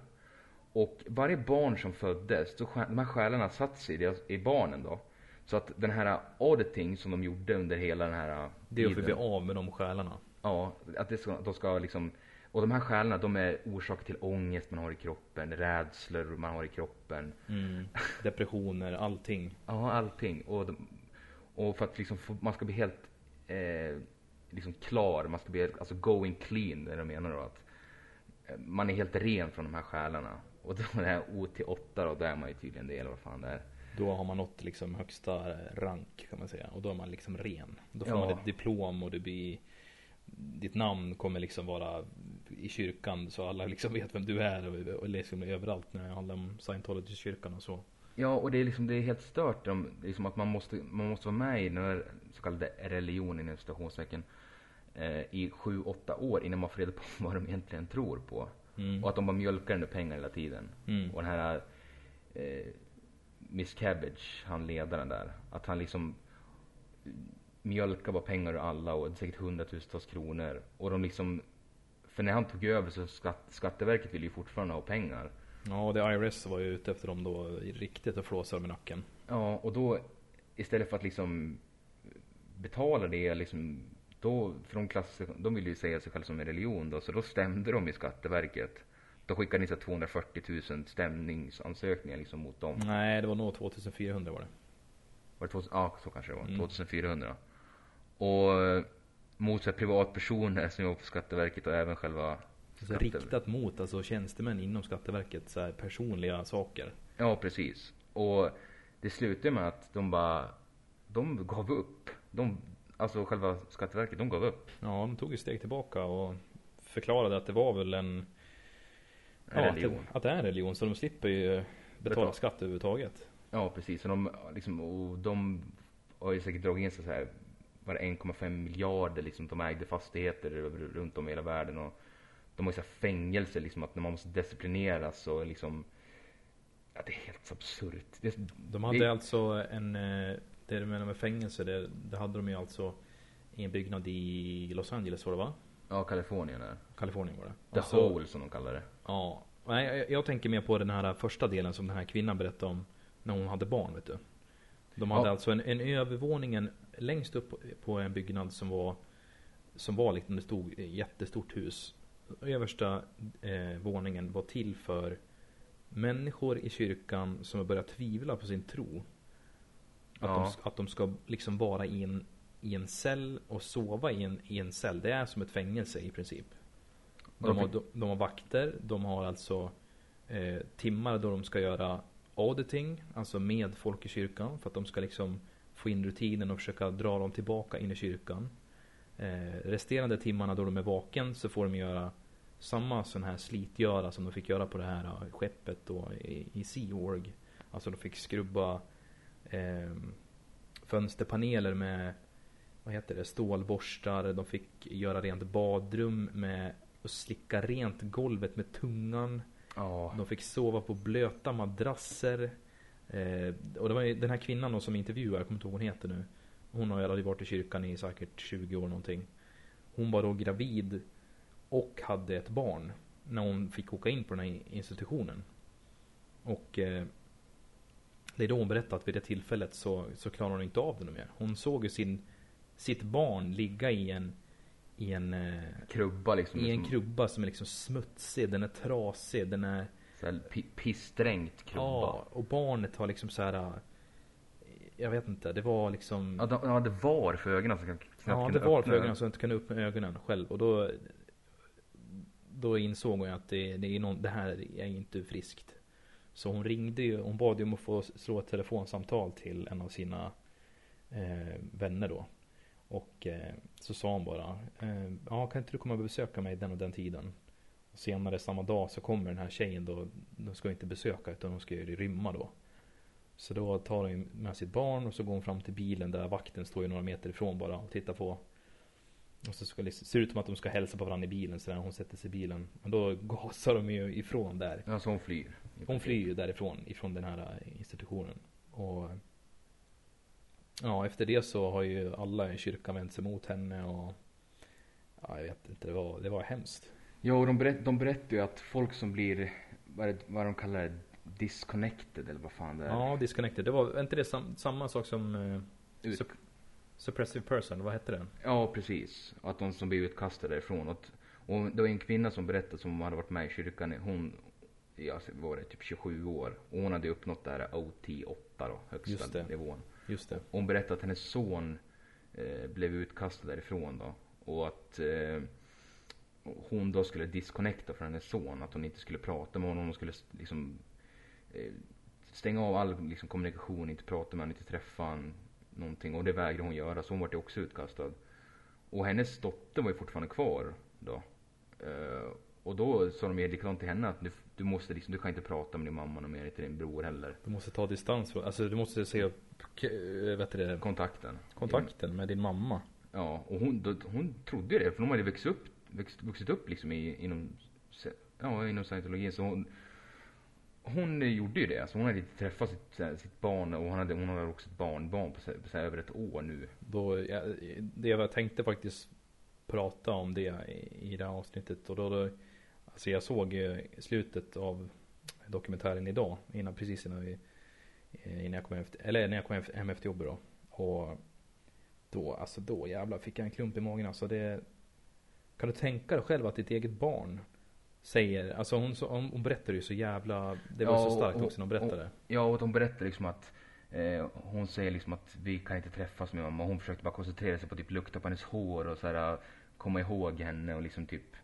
Och varje barn som föddes, då de här själarna satt sig i, deras, i barnen då. Så att den här auditing som de gjorde under hela den här det är att få tiden- bli av med de själarna. Ja, att det ska, de ska liksom och de här själarna de är orsak till ångest man har i kroppen, rädslor man har i kroppen. Mm. Depressioner, allting. Ja, allting. Och, de, och för att liksom man ska bli helt eh, liksom klar, man ska bli helt, alltså going clean, det de menar då. Att eh, man är helt ren från de här själarna. Och då är det här OT8 då, då är man ju tydligen det eller vad fan det är. Då har man nått liksom högsta rank kan man säga. Och då är man liksom ren. Då får Ja. man ett diplom och du blir ditt namn kommer liksom vara i kyrkan så alla liksom vet vem du är och, och liksom överallt när det handlar om scientology-kyrkan och så. Ja, och det är liksom, det är helt stört. De, liksom att man måste, man måste vara med i den här så kallade religionen inom citationstecken eh, i sju, åtta år innan man får reda på [laughs] vad de egentligen tror på. Mm. Och att de bara mjölkar under pengar hela tiden. Mm. Och den här eh, Miss Cabbage, han ledaren där, att han liksom mjölkar bara pengar ur alla och säkert hundratusentals kronor. Och de liksom, för när han tog över så skatt, Skatteverket ville ju fortfarande ha pengar. Ja, och det IRS var ju ute efter dem då riktigt och flåsade med nacken. Ja, och då istället för att liksom betala det liksom då, för de, klass, de vill ju säga sig själva som en religion då, så då stämde de i Skatteverket. Då skickade här 240 000 stämningsansökningar liksom mot dem. Nej, det var nog 2400 var det. Var det 2000? Ja, så kanske det var. Mm. 2400. Och eh, mot så här privatpersoner som jobbar på Skatteverket och även själva Skatte- riktat mot alltså tjänstemän inom Skatteverket, så här personliga saker. Ja, precis. Och det slutade med att de bara, de gav upp. De, alltså själva Skatteverket, de gav upp. Ja, de tog ett steg tillbaka och förklarade att det var väl en En ja, att, religion. det, att det är en religion så de slipper ju betala Betala. skatt överhuvudtaget. Ja, precis. Och de, liksom, och de har ju säkert dragit in sig så här, var det 1,5 miljarder liksom, de ägde fastigheter runt om i hela världen. Och de har ju så fängelse, liksom, att när man måste disciplineras och liksom, ja, det är helt absurt. Det, De hade det, alltså en, eh, det du menar med fängelse, det, det hade de ju alltså i en byggnad i Los Angeles var det va? Ja, Kalifornien är Kalifornien var det. The Alltså, Hole som de kallar det. Ja, nej jag, jag tänker mer på den här första delen som den här kvinnan berättade om när hon hade barn vet du. De hade Ja. alltså en, en övervåningen längst upp på- en byggnad som var som var liksom det stod ett jättestort hus. Översta eh, våningen var till för människor i kyrkan som har börjat tvivla på sin tro. Att, Ja. de, att de ska liksom vara i en, i en cell och sova i en, i en cell. Det är som ett fängelse i princip. De har, Okej. de, de har vakter, de har alltså eh, timmar då de ska göra auditing, alltså med folk i kyrkan för att de ska liksom få in rutinen och försöka dra dem tillbaka in i kyrkan. Eh, resterande timmarna då de är vaken så får de göra samma sån här slitgöra som de fick göra på det här eh, skeppet då i, i Sea Org. Alltså de fick skrubba eh, fönsterpaneler med vad heter det, stålborstar. De fick göra rent badrum med och slicka rent golvet med tungan. Ja, De fick sova på blöta madrasser. Eh, och det var ju den här kvinnan då som intervjuar, jag kommer inte ihåg vad hon heter nu. Hon har ju varit i kyrkan i säkert 20 år någonting. Hon var då gravid och hade ett barn när hon fick åka in på den här institutionen. Och eh, det är då hon berättar att vid det tillfället så, så klarar hon inte av det mer. Hon såg ju sin, sitt barn ligga i en, i en, eh, krubba liksom. i en liksom, krubba som är liksom smutsig, den är trasig, den är pissdränkt krubba. Ja, och barnet har liksom så här. äh, Jag vet inte, det var liksom Ja, de, ja, det var för ögonen så knappt Ja, det var öppna för ögonen jag inte kunde med ögonen själv och då Då insåg hon att det, det, är någon, det här är inte friskt Så hon ringde ju, hon bad ju om att få slå ett telefonsamtal till en av sina eh, vänner då Och eh, så sa hon bara eh, Ja, kan inte du komma och besöka mig den och den tiden? Och senare samma dag så kommer den här tjejen då De ska inte besöka utan de ska ju rymma då Så då tar hon med sitt barn och så går hon fram till bilen där vakten står ju några meter ifrån bara och tittar på Och så ska det ser ut som att de ska hälsa på varandra i bilen så när hon sätter sig i bilen Men då [laughs] gasar de ju ifrån där Ja, så hon flyr. hon flyr ju därifrån, ifrån den här eh, institutionen. Och Ja, efter det så har ju alla i kyrkan vänt sig mot henne och Ja, jag vet inte, det var, det var hemskt. Ja, och de, berätt, de berättar ju att folk som blir, vad, det, vad de kallar det, disconnected eller vad fan det är. Ja, disconnected. Det var inte det sam, samma sak som eh, sup, Suppressive person, vad hette den? Ja, precis. Att de som blir utkastade därifrån. Och, och det var en kvinna som berättade som hade varit med i kyrkan. Hon, ja, var det typ 27 år. Och hon hade uppnått det här OT8 då, högsta nivån. Just det. Hon berättade att hennes son eh, blev utkastad därifrån då. Och att eh, hon då skulle disconnecta från hennes son. Att hon inte skulle prata med honom. Hon skulle liksom eh, stänga av all liksom, kommunikation, inte prata med honom, inte träffa honom. Någonting. Och det vägrade hon göra. Så hon vart ju också utkastad. Och hennes dotter var ju fortfarande kvar då. Eh, och då sa de ju likadant till henne att du, du måste liksom, du kan inte prata med din mamma och mer, inte din bror heller. Du måste ta distans från, alltså du måste se upp, eh, vet du det, Kontakten. kontakten med din mamma. Ja, och hon, då, hon trodde ju det, för de hade växt upp, växt, vuxit upp liksom i, inom, ja, inom scientologin. Så hon, hon gjorde ju det. Så hon hade inte träffat sitt, sitt barn och hon hade, hon hade också ett barnbarn på, på så här, över ett år nu. Då, ja, det jag tänkte faktiskt prata om det i, i det här avsnittet och då, då Alltså jag såg eh, slutet av dokumentären idag innan, precis innan vi eh, Innan jag kom hem efter, eller när jag kom hem- efter jobbet då. Och Då, alltså då jävlar fick jag en klump i magen. Alltså det Kan du tänka dig själv att ditt eget barn Säger, alltså hon, så- hon, hon berättar ju så jävla Det var Ja, så starkt och- också när hon berättade. Ja, och de berättade liksom att eh, hon säger liksom att vi kan inte träffas med mamma. Hon försökte bara koncentrera sig på typ lukta på hennes hår och så här, komma ihåg henne och liksom typ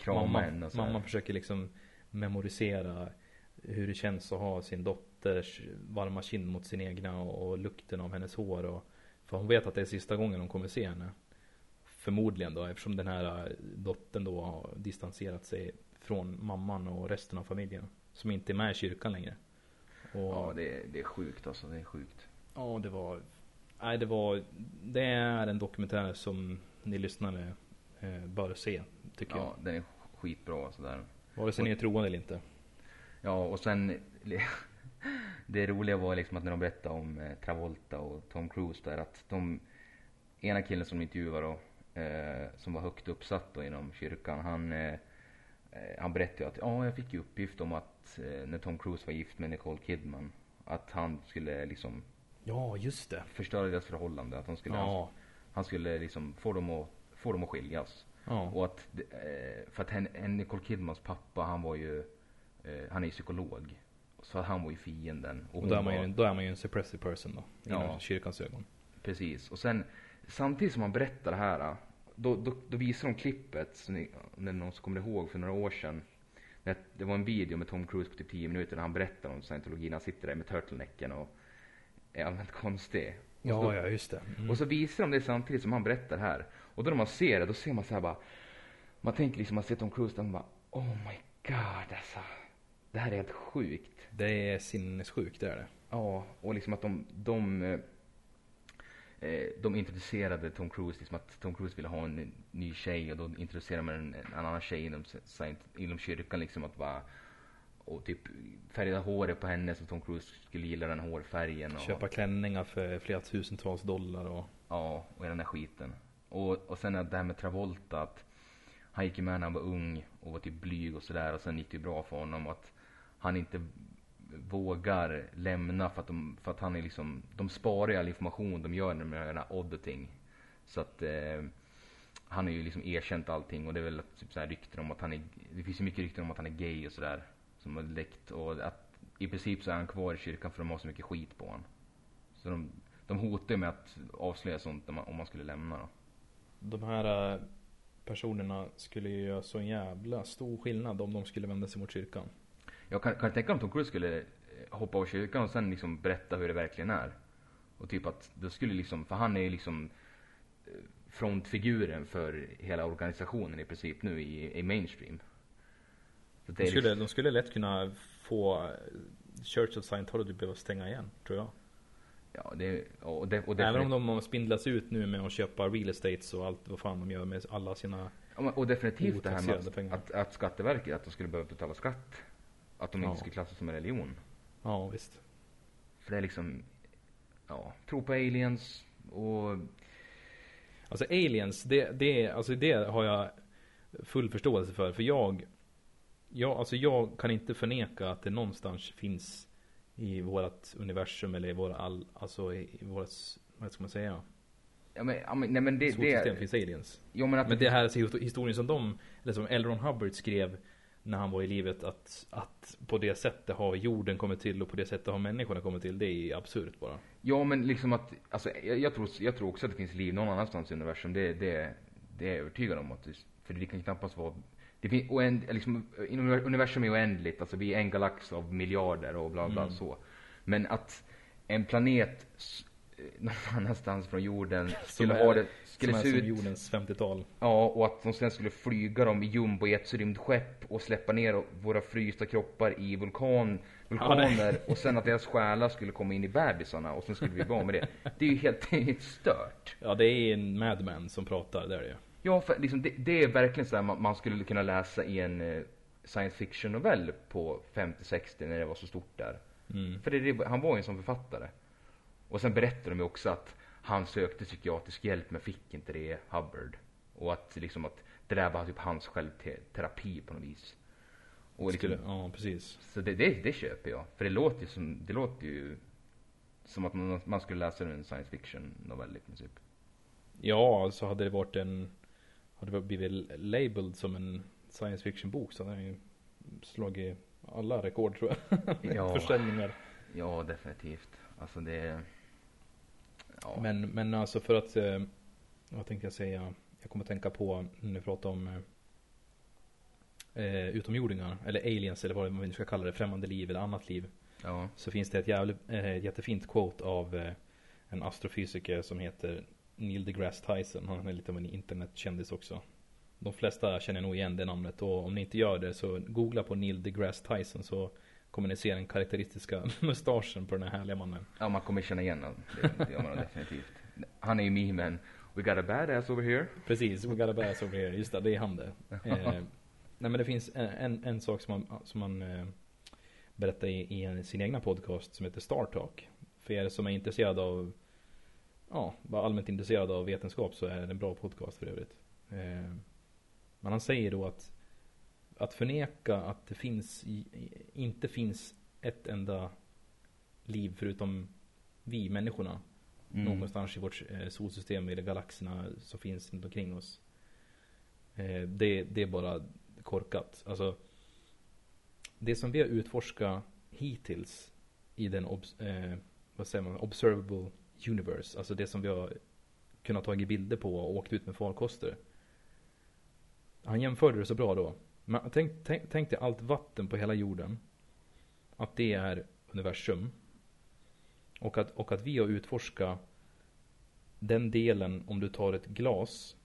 krama mamma, henne och så här. mamma försöker liksom memorisera hur det känns att ha sin dotters varma kind mot sin egna och, och lukten av hennes hår och För hon vet att det är sista gången hon kommer se henne. Förmodligen då eftersom den här eh, dottern då har distanserat sig från mamman och resten av familjen. Som inte är med i kyrkan längre. Och, Ja, det, är- det är sjukt alltså. Det är sjukt. Ja, det var... Nej, det var... Det är en dokumentär som ni lyssnare eh, bör se, tycker Ja, den är skitbra sådär. jag. Vare sig ni är troende eller inte. Ja, och sen [laughs] det roliga var liksom att när de berättade om eh, Travolta och Tom Cruise där att de ena killen som de intervjuade då, eh, som var högt uppsatt då inom kyrkan, han eh, eh, han berättade att ja, jag fick ju uppgift om att eh, när Tom Cruise var gift med Nicole Kidman att han skulle liksom Ja, just det. förstöra deras förhållande, att han skulle, Ja. han skulle liksom få dem att, få dem att skiljas. Ja. Och att, det- eh, för att hen, Nicole Kidmans pappa, han var ju, eh, han är ju psykolog. Så att han var ju fienden. Och hon då är, man ju, då är man ju en suppressive person då. Inom Ja. kyrkans ögon. Precis. Och sen, samtidigt som han berättar det här, då, då, då visar de klippet, så ni, om det är någon som kommer ihåg för några år sedan. Det, det var en video med Tom Cruise på typ 10 minuter där han berättar om scientologin. Han sitter där med turtlenecken och är allmänt konstig. Och så- ja, just det. Mm. Och så visar de det samtidigt som han berättar här. Och då när man ser det, då ser man så här bara. Man tänker liksom, man ser Tom Cruise där, man bara Oh my god alltså. Det här är helt sjukt. Det är sinnessjukt, det är det. Ja, och liksom att de, de, eh, eh, de introducerade Tom Cruise, liksom att Tom Cruise ville ha en ny tjej och då introducerade man en, en annan tjej inom, inom kyrkan liksom att bara och typ färgade håret på henne så Tom Cruise skulle gilla den hårfärgen. Och, Köpa klänningar för flera tusentals dollar och... Ja, och hela den där skiten. Och, och sen det här med Travolta, att han gick ju med när han var ung och var typ blyg och sådär och sen gick det ju bra för honom. Att han inte vågar lämna för att, de, för att han är liksom, de sparar ju all information de gör när de gör den här auditing. Så att eh, han har ju liksom erkänt allting och det är väl typ så här rykten om att han är, det finns ju mycket rykten om att han är gay och sådär. Som har läckt och att i princip så är han kvar i kyrkan för de har så mycket skit på honom. Så de, de hotar ju med att avslöja sånt om man, om man skulle lämna då. De här eh, personerna skulle ju göra så en jävla stor skillnad om de skulle vända sig mot kyrkan. Jag kan, kan tänka om Tom Cruise skulle eh, hoppa av kyrkan och sen liksom berätta hur det verkligen är? Och typ att, då skulle liksom, för han är ju liksom eh, frontfiguren för hela organisationen i princip nu i, i mainstream. Det De skulle, liksom, de skulle lätt kunna få Church of Scientology behöva stänga igen, tror jag. Ja, det, och det, och Även defini- om de har spindlats ut nu med att köpa real estates och allt vad fan de gör med alla sina... Ja, Och definitivt det här med att, att, att Skatteverket, att de skulle behöva betala skatt. Att de Ja. inte skulle klassas som en religion. Ja, visst. För det är liksom, ja, tro på aliens och Alltså aliens, det, det, alltså det har jag full förståelse för. För jag, jag, alltså jag kan inte förneka att det någonstans finns i vårat universum eller i våra all, alltså i vårat, vad ska man säga? Ja men, ja, men, nej, men det, Solsystem finns aliens. ja, men att Men det här är historien som de, eller som L. Ron Hubbard skrev när han var i livet att, att på det sättet har jorden kommit till och på det sättet har människorna kommit till. Det är absurt bara. Ja men liksom att, alltså jag, jag, tror, jag tror också att det finns liv någon annanstans i universum. Det, det, det är jag övertygad om. Att det, för det kan knappast vara, det finns, oänd, liksom, universum är oändligt. Alltså vi är en galax av miljarder och bla bla Mm. så. Men att en planet eh, [laughs] någon annanstans från jorden [laughs] skulle är- ha det, skulle Som är se som ut jordens 50-tal. Ja, och att de sen skulle flyga dem i jumbojetts rymdskepp och släppa ner våra frysta kroppar i vulkan, vulkaner [laughs] och sen att deras själar skulle komma in i bebisarna och sen skulle vi av med det. Det är ju helt, det är helt stört. Ja, det är en madman som pratar, det är det ju. Ja, för liksom det, det är verkligen så här man, man skulle kunna läsa i en eh, science fiction novell på 50-60 när det var så stort där. Mm. För det, han var ju en sån författare. Och sen berättar de ju också att han sökte psykiatrisk hjälp men fick inte det, Hubbard. Och att liksom att det där var typ hans självterapi på något vis. Och liksom, Skulle, ja, precis. Så det, det, det köper jag. För det låter ju som, det låter ju som att man, man skulle läsa en science fiction novell i princip. Ja, så hade det varit en... Hade det blivit labeled som en science fiction bok så den ju slagit alla rekord tror jag. [laughs] Ja. Försäljningar. Ja, definitivt. Alltså det... Ja. Men, men alltså för att... Eh, vad tänkte jag säga? Jag kommer att tänka på när ni pratar om eh, utomjordingar. Eller aliens eller vad man nu ska kalla det. Främmande liv eller annat liv. ja. Så finns det ett jävligt, eh, jättefint quote av eh, en astrofysiker som heter Neil deGrasse Tyson. Han är lite av en internetkändis också. De flesta känner nog igen det namnet och om ni inte gör det så googla på Neil deGrasse Tyson så kommer ni se den karaktäristiska [laughs] mustaschen på den här härliga mannen. Ja, man kommer känna igen honom. Det, gör man definitivt. Han är ju memen. We got a badass over here. Precis, we got a bass over here. Just det, det är han det. [laughs] Eh, nej men det finns en, en, sak som man, som man eh, berättar i, i sin egna podcast som heter Star Talk. För er som är intresserade av, ja, bara allmänt intresserade av vetenskap så är det en bra podcast för övrigt. Eh, men han säger då att att förneka att det finns, inte finns ett enda liv förutom vi människorna Mm. någonstans i vårt eh, solsystem, de galaxerna som finns runt omkring oss. Eh, det, det är bara korkat. Alltså, det som vi har utforskat hittills i den obs, eh, vad säger man, observable universe, alltså det som vi har kunnat ta bilder på och åkt ut med farkoster. Han jämförde det så bra då. Men tänk, tänk, tänk dig allt vatten på hela jorden. Att det är universum. Och att, och att vi har utforskat den delen om du tar ett glas,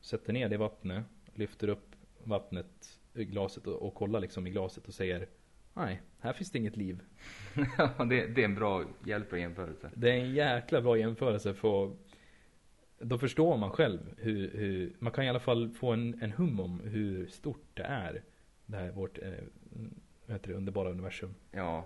sätter ner det i vattnet, lyfter upp vattnet i glaset och, och kollar liksom i glaset och säger Nej, här finns det inget liv. [laughs] Ja, det, det är en bra hjälp och jämförelse. Det är en jäkla bra jämförelse för då förstår man själv hur, hur man kan i alla fall få en, en hum om hur stort det är. Det här vårt eh, vad heter det, underbara universum. Ja.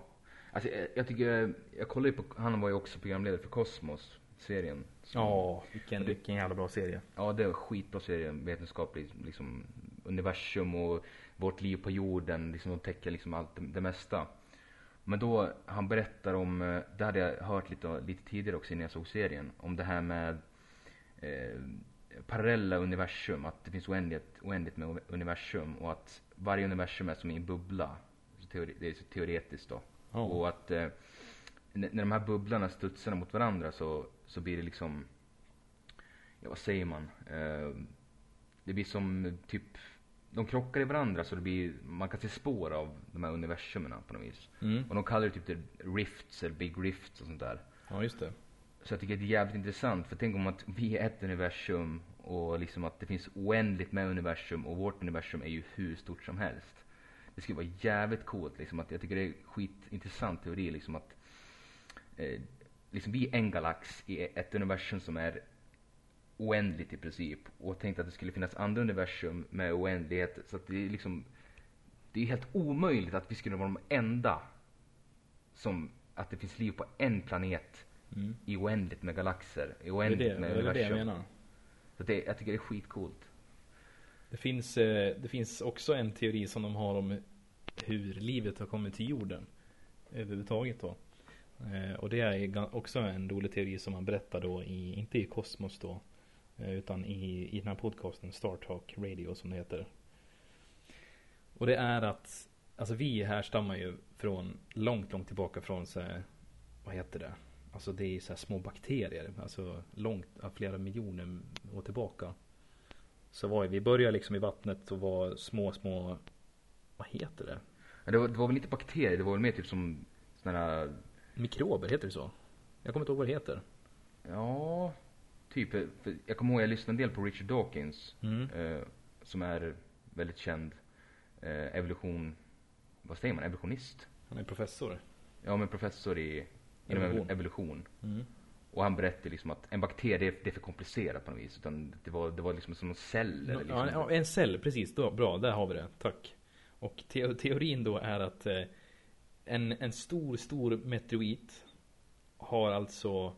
Alltså, jag, jag tycker, jag kollar ju på, han var ju också programledare för Cosmos, serien. Ja, vilken, vilken jävla bra serie. Ja, det är en skitbra serie, vetenskaplig, liksom universum och vårt liv på jorden, liksom de täcker liksom allt det, mesta. Men då, han berättar om, eh, det hade jag hört lite, lite tidigare också innan jag såg serien, om det här med eh, parallella universum, att det finns oändligt, oändligt med universum och att varje universum är som i en bubbla. Så teori, det är så teoretiskt då. Ja. Och att eh, när de här bubblorna studsar mot varandra så, så blir det liksom, ja vad säger man? Eh, det blir som typ, de krockar i varandra så det blir, man kan se spår av de här universumerna på något vis. Mm. Och de kallar det typ det rifts eller big rifts och sånt där. Ja, just det. Så jag tycker det är jävligt intressant, för tänk om att vi är ett universum och liksom att det finns oändligt med universum och vårt universum är ju hur stort som helst. Det skulle vara jävligt coolt liksom, att jag tycker det är skitintressant teori liksom att eh, liksom vi är en galax i ett universum som är oändligt i princip och tänkte att det skulle finnas andra universum med oändlighet så att det är liksom det är helt omöjligt att vi skulle vara de enda som att det finns liv på en planet Mm. i oändligt med galaxer, i Det är oändligt det, med det, är det jag universum. menar. Så det, jag tycker det är skitcoolt. Det finns, eh, det finns också en teori som de har om hur livet har kommit till jorden. Överhuvudtaget då. Eh, Och det är också en rolig teori som man berättar då i, inte i Kosmos då. Eh, Utan i, i den här podcasten Star Talk Radio som det heter. Och det är att, alltså vi härstammar ju från långt, långt tillbaka från så här, vad heter det? Alltså det är så här små bakterier, alltså långt, flera miljoner år tillbaka. Så var ju, vi började liksom i vattnet och var små, små, vad heter det? Ja, Det var, det var väl inte bakterier, det var väl mer typ som här, Mikrober, heter det så? Jag kommer inte ihåg vad det heter. ja, typ. eh, För jag kommer ihåg jag lyssnade en del på Richard Dawkins, Mm. eh, som är väldigt känd eh, evolution, vad säger man, evolutionist? Han är professor. Ja men professor i, inom Evolution. evolution. Mm. Och han berättade liksom att en bakterie, det är, för komplicerat på något vis. Utan det var, det var liksom som en cell eller liksom. Ja, ja, en cell, precis. Då, bra, där har vi det. Tack. Och te teorin då är att eh, en, en stor, stor meteorit har alltså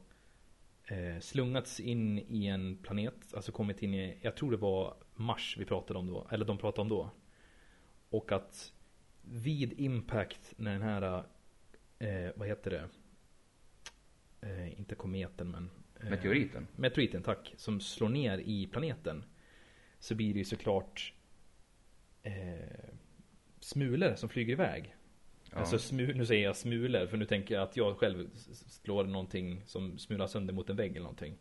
eh, slungats in i en planet, alltså kommit in i, jag tror det var Mars vi pratade om då, eller de pratade om då. Och att vid impact när den här, eh, vad heter det? Eh, inte kometen men eh, Meteoriten. meteoriten, tack, som slår ner i planeten så blir det ju såklart eh, smulor som flyger iväg. Ja. Alltså smu, nu säger jag smulor för nu tänker jag att jag själv slår någonting som smular sönder mot en vägg eller någonting.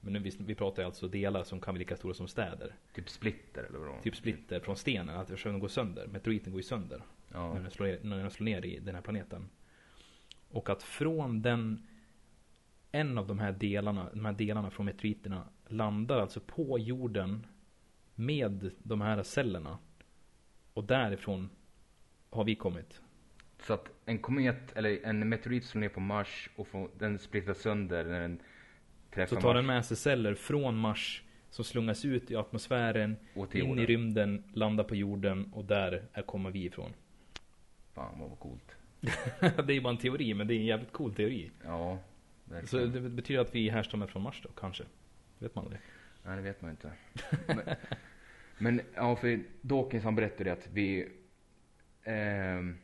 Men nu, vi, vi pratar ju alltså delar som kan bli lika stora som städer. Typ splitter eller vad Typ splitter från stenen, att den går sönder. Meteoriten går ju sönder Ja. när, den slår, ner- när den slår ner i den här planeten. Och att från den en av de här delarna, de här delarna från meteoriterna landar alltså på jorden med de här cellerna. Och därifrån har vi kommit. Så att en komet, eller en meteorit slår ner på Mars och får, den splittras sönder när den träffar Så tar Mars. den med sig celler från Mars som slungas ut i atmosfären, in jorden. i rymden, landar på jorden och där är kommer vi ifrån. Fan vad coolt. [laughs] det är ju bara en teori, men det är en jävligt cool teori. Ja, Så verkligen. det betyder att vi härstammar från Mars då, kanske? Vet man det? Nej, det vet man inte. men, [laughs] men ja, för Dawkins han berättade att vi, ehm,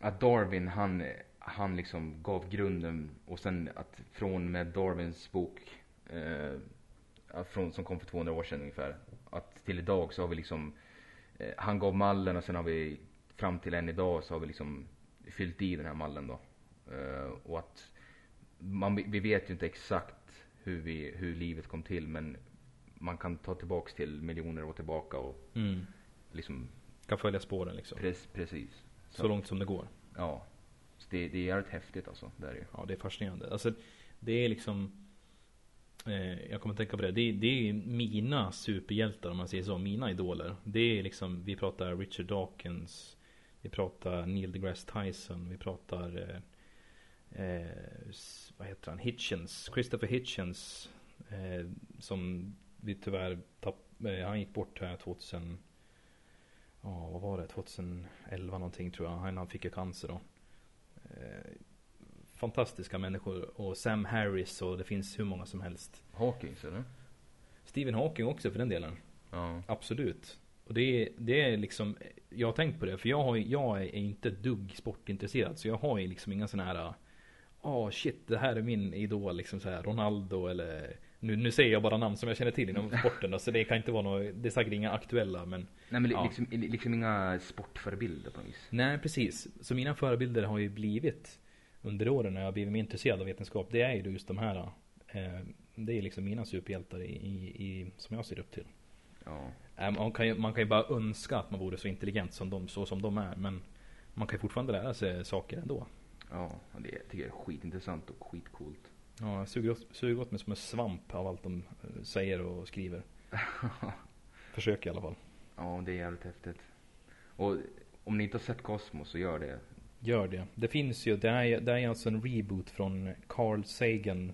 att Darwin han, han liksom gav grunden och sen att från med Darwins bok, eh, från, som kom för 200 år sedan ungefär, att till idag så har vi liksom, eh, han gav mallen och sen har vi fram till än idag så har vi liksom fyllt i den här mallen då. Eh, och att man, vi vet ju inte exakt hur, vi, hur livet kom till men man kan ta tillbaks till miljoner år tillbaka och Mm. liksom Kan följa spåren liksom. Pres, precis. Så långt som det går. Ja. Så det, det är jävligt häftigt alltså. Det är ju. Ja, det är fascinerande. Alltså, det är liksom eh, Jag kommer att tänka på det. det. Det är mina superhjältar om man säger så. Mina idoler. Det är liksom, vi pratar Richard Dawkins. Vi pratar Neil deGrasse Tyson. Vi pratar eh, eh, Vad heter han? Hitchens. Christopher Hitchens. Eh, som vi tyvärr tapp, eh, Han gick bort här 2000 Ja, vad var det? 2011 någonting tror jag. Han, fick ju cancer då. Eh, fantastiska människor. Och Sam Harris och det finns hur många som helst. Hawkins eller? Stephen Hawking också för den delen. Ja. Absolut. Och det är, det är liksom, jag har tänkt på det. För jag, har, jag är inte dugg sportintresserad. Så jag har ju liksom inga sådana här Åh shit, det här är min idol liksom så här Ronaldo eller nu, nu säger jag bara namn som jag känner till inom sporten då, Så det kan inte vara något, det är säkert inga aktuella men Nej men Ja. liksom, liksom inga sportförebilder på något vis. Nej precis. Så mina förebilder har ju blivit under åren när jag blivit mer intresserad av vetenskap. Det är ju just de här. Eh, det är liksom mina superhjältar i, i, i, som jag ser upp till. Ja. Eh, man, kan ju, man kan ju bara önska att man vore så intelligent som de, så som de är. Men man kan ju fortfarande lära sig saker ändå. Ja, det tycker jag är skitintressant och skitcoolt. Ja, jag suger åt, suger åt mig som en svamp av allt de eh, säger och skriver. [laughs] Försöker i alla fall. ja, det är jävligt häftigt. Och om ni inte har sett Cosmos så gör det. Gör det. Det finns ju, det är, det är alltså en reboot från Carl Sagan.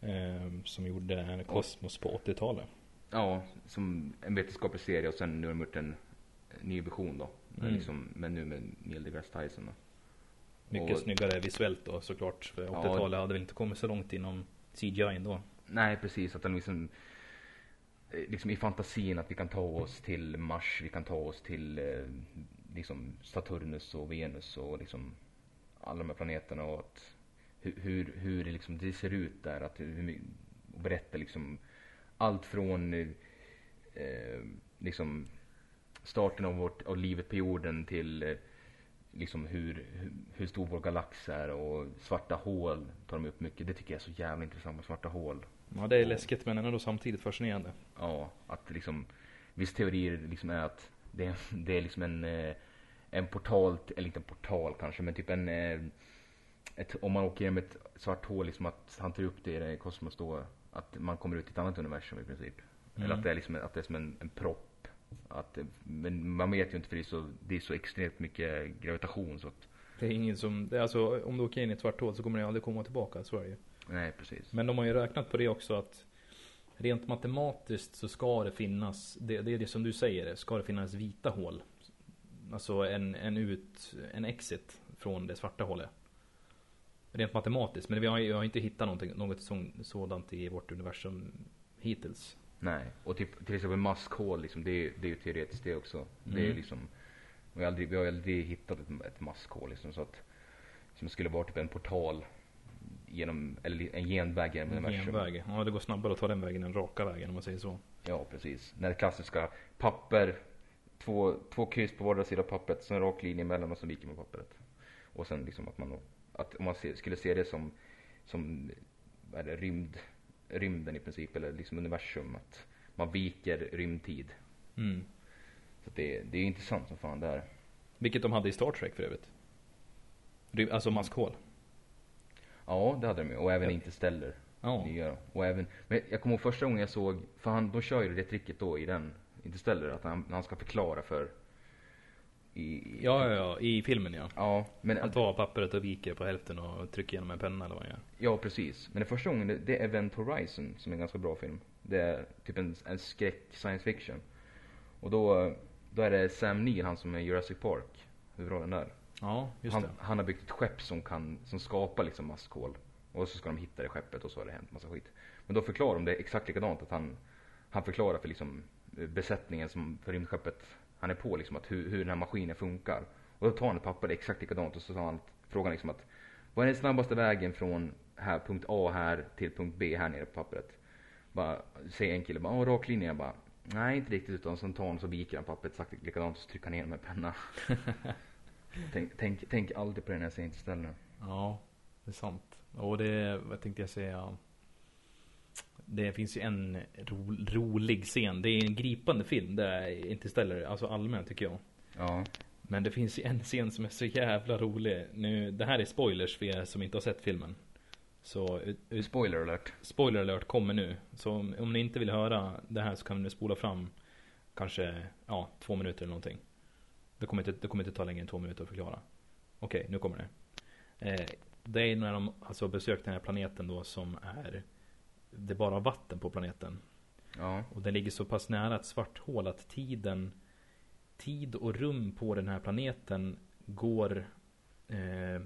Eh, som gjorde Cosmos på 80-talet. Ja, som en vetenskaplig serie och sen nu har de gjort en ny version då. Mm. liksom, men nu med Neil deGrasse Tyson då. Mycket Och- snyggare visuellt då såklart. För 80-talet hade väl inte kommit så långt inom CGI ändå. Nej precis, att den liksom eh, Liksom i fantasin att vi kan ta oss till Mars, vi kan ta oss till eh, liksom Saturnus och Venus och liksom alla de här planeterna och att hur, hur, det, liksom, det ser ut där. Att, hur, my- och berätta liksom allt från eh, eh, liksom starten av, vårt, av livet på jorden till eh, liksom hur, hur, stor vår galax är och svarta hål tar de upp mycket. Det tycker jag är så jävla intressant med svarta hål. Ja det är läskigt men ändå samtidigt fascinerande. Ja, att liksom Viss teorier liksom är att det, det är liksom en, eh, en portal, eller inte en portal kanske, men typ en eh, ett, om man åker genom ett svart hål, liksom att han tar upp det i kosmos då, att man kommer ut i ett annat universum i princip. Eller Mm. att det är liksom att det är som en, en propp. Att, men man vet ju inte för det är så, det är så extremt mycket gravitation så att, Det är ingen som, det är alltså om du åker in i ett svart hål så kommer det aldrig komma tillbaka, så är det ju. nej precis. Men de har ju räknat på det också att Rent matematiskt så ska det finnas, det, det är det som du säger, ska det finnas vita hål. Alltså en, en ut, en exit från det svarta hålet. Rent matematiskt, men vi har, jag har inte hittat något sådant i vårt universum hittills. Nej, och typ till exempel maskhål liksom, det, är- det är ju teoretiskt det också. Det är Mm. liksom, vi har aldrig, vi har aldrig hittat ett, ett maskhål liksom så att, som skulle vara typ en portal genom, eller en genväg genom universum. Genväg. Ja, det går snabbare att ta den vägen än raka vägen om man säger så. Ja, precis. När det klassiska papper, två, två kryss på vardera sida av pappret, så en rak linje emellan och så viker man pappret. Och sen liksom att man, att om man se, skulle se det som, som, är det, rymd, rymden i princip, eller liksom universum, att man viker rymdtid. Mm. Så det, det är intressant som fan det här. Vilket de hade i Star Trek för övrigt. Rym- Alltså maskhål. Ja, det hade de ju. Och även Ja. Interstellar. Nya. Och även, men jag kommer ihåg första gången jag såg, för han, de kör ju det tricket då i den Interstellar, att han, han ska förklara för i, Ja, ja, ja, i filmen ja. Ja, men, Han tar pappret och viker på hälften och trycker igenom en penna eller vad han gör. ja precis. Men det första gången, det, det är Event Horizon som är en ganska bra film. Det är typ en, en skräck science fiction. Och då, då är det Sam Neill, han som är Jurassic Park, huvudrollen där. Ja, just Han, det. han har byggt ett skepp som kan, som skapar liksom masskol. Och så ska de hitta det skeppet och så har det hänt massa skit. Men då förklarar de det exakt likadant att han, han förklarar för liksom eh, besättningen som för rymdskeppet han är på liksom att hur, hur den här maskinen funkar. Och då tar han ett papper exakt likadant och så han frågan liksom att vad är den snabbaste vägen från här, punkt A här till punkt B här nere på pappret? Bara, säger en kille bara, "Ja, rak linje. Jag bara, nej inte riktigt utan så tar han så viker han pappret exakt likadant och så trycker han ner med penna. [laughs] tänk, tänk, tänk alltid på det när jag säger Interstellar. Ja, det är sant. Och det, vad tänkte jag säga? Det finns ju en ro, rolig scen. Det är en gripande film. Det är Interstellar, alltså allmänt tycker jag. Ja. Men det finns ju en scen som är så jävla rolig. Nu, det här är spoilers för er som inte har sett filmen. Så ut- ut- Spoiler alert. spoiler alert kommer nu. Så om, om ni inte vill höra det här så kan ni spola fram kanske ja, två minuter eller någonting. Det kommer inte, det kommer inte ta längre än två minuter att förklara. Okej, nu kommer det. Eh, det är när de alltså besökt den här planeten då som är det bara vatten på planeten. Ja. Och den ligger så pass nära ett svart hål att tiden Tid och rum på den här planeten går eh,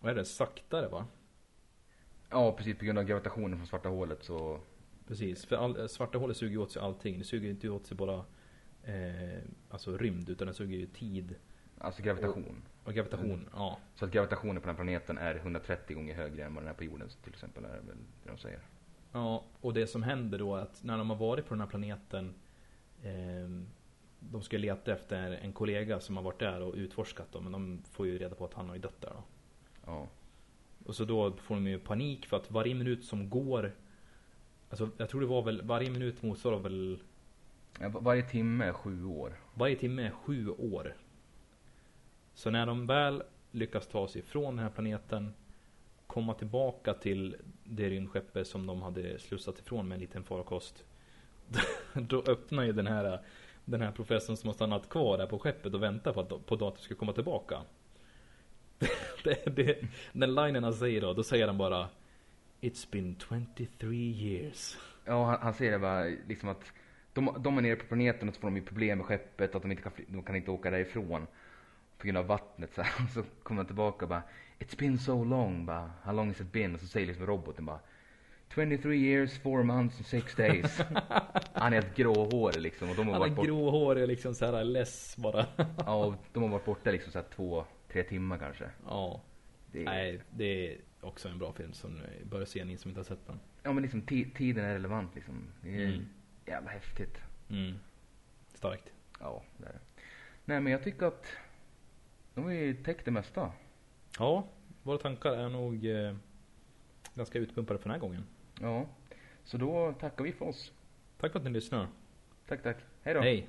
Vad är det? Saktare va? Ja precis, på grund av gravitationen från svarta hålet så Precis, för all, svarta hålet suger åt sig allting. Det suger inte åt sig bara eh, Alltså rymd utan det suger ju tid Alltså gravitation. och gravitation. Mm. Ja, Så att gravitationen på den här planeten är 130 gånger högre än vad den är på jorden till exempel. Är väl det de säger. Ja, och det som händer då är att när de har varit på den här planeten eh, De ska leta efter en kollega som har varit där och utforskat dem men de får ju reda på att han har ju dött där då. Ja. Och så då får de ju panik för att varje minut som går Alltså jag tror det var väl varje minut motsvarar väl Ja, va- Varje timme är sju år. Varje timme är sju år. Så när de väl lyckas ta sig ifrån den här planeten Komma tillbaka till det rymdskeppet som de hade slussat ifrån med en liten farkost [laughs] Då öppnar ju den här Den här professorn som har stannat kvar där på skeppet och väntar på att på datorn ska komma tillbaka [laughs] det, det, Den linen han säger då, då säger han bara It's been 23 years Ja, han, han säger det bara liksom att de, de är nere på planeten och så får de ju problem med skeppet att de inte kan, de kan inte åka därifrån. På grund av vattnet så här. Och [laughs] så kommer han tillbaka och bara It's been so long, bara How long has it been? Och så säger liksom roboten bara 23 years, 4 months and 6 days. [laughs] han är helt gråhårig liksom och de har Han varit är borta, gråhårig liksom så här less bara ja, och de har varit borta liksom så här två, tre timmar kanske. Ja Det är, Nej, det är också en bra film som bör se ni som inte har sett den. Ja men liksom ti- tiden är relevant liksom. Det är Mm. jävla häftigt. Mm. Starkt. Ja, det är det. Nej men jag tycker att de har ju täckt det mesta. Ja, våra tankar är nog eh, ganska utpumpade för den här gången. Ja. Så då tackar vi för oss. Tack för att ni lyssnar. Tack tack. Hej då. Hej!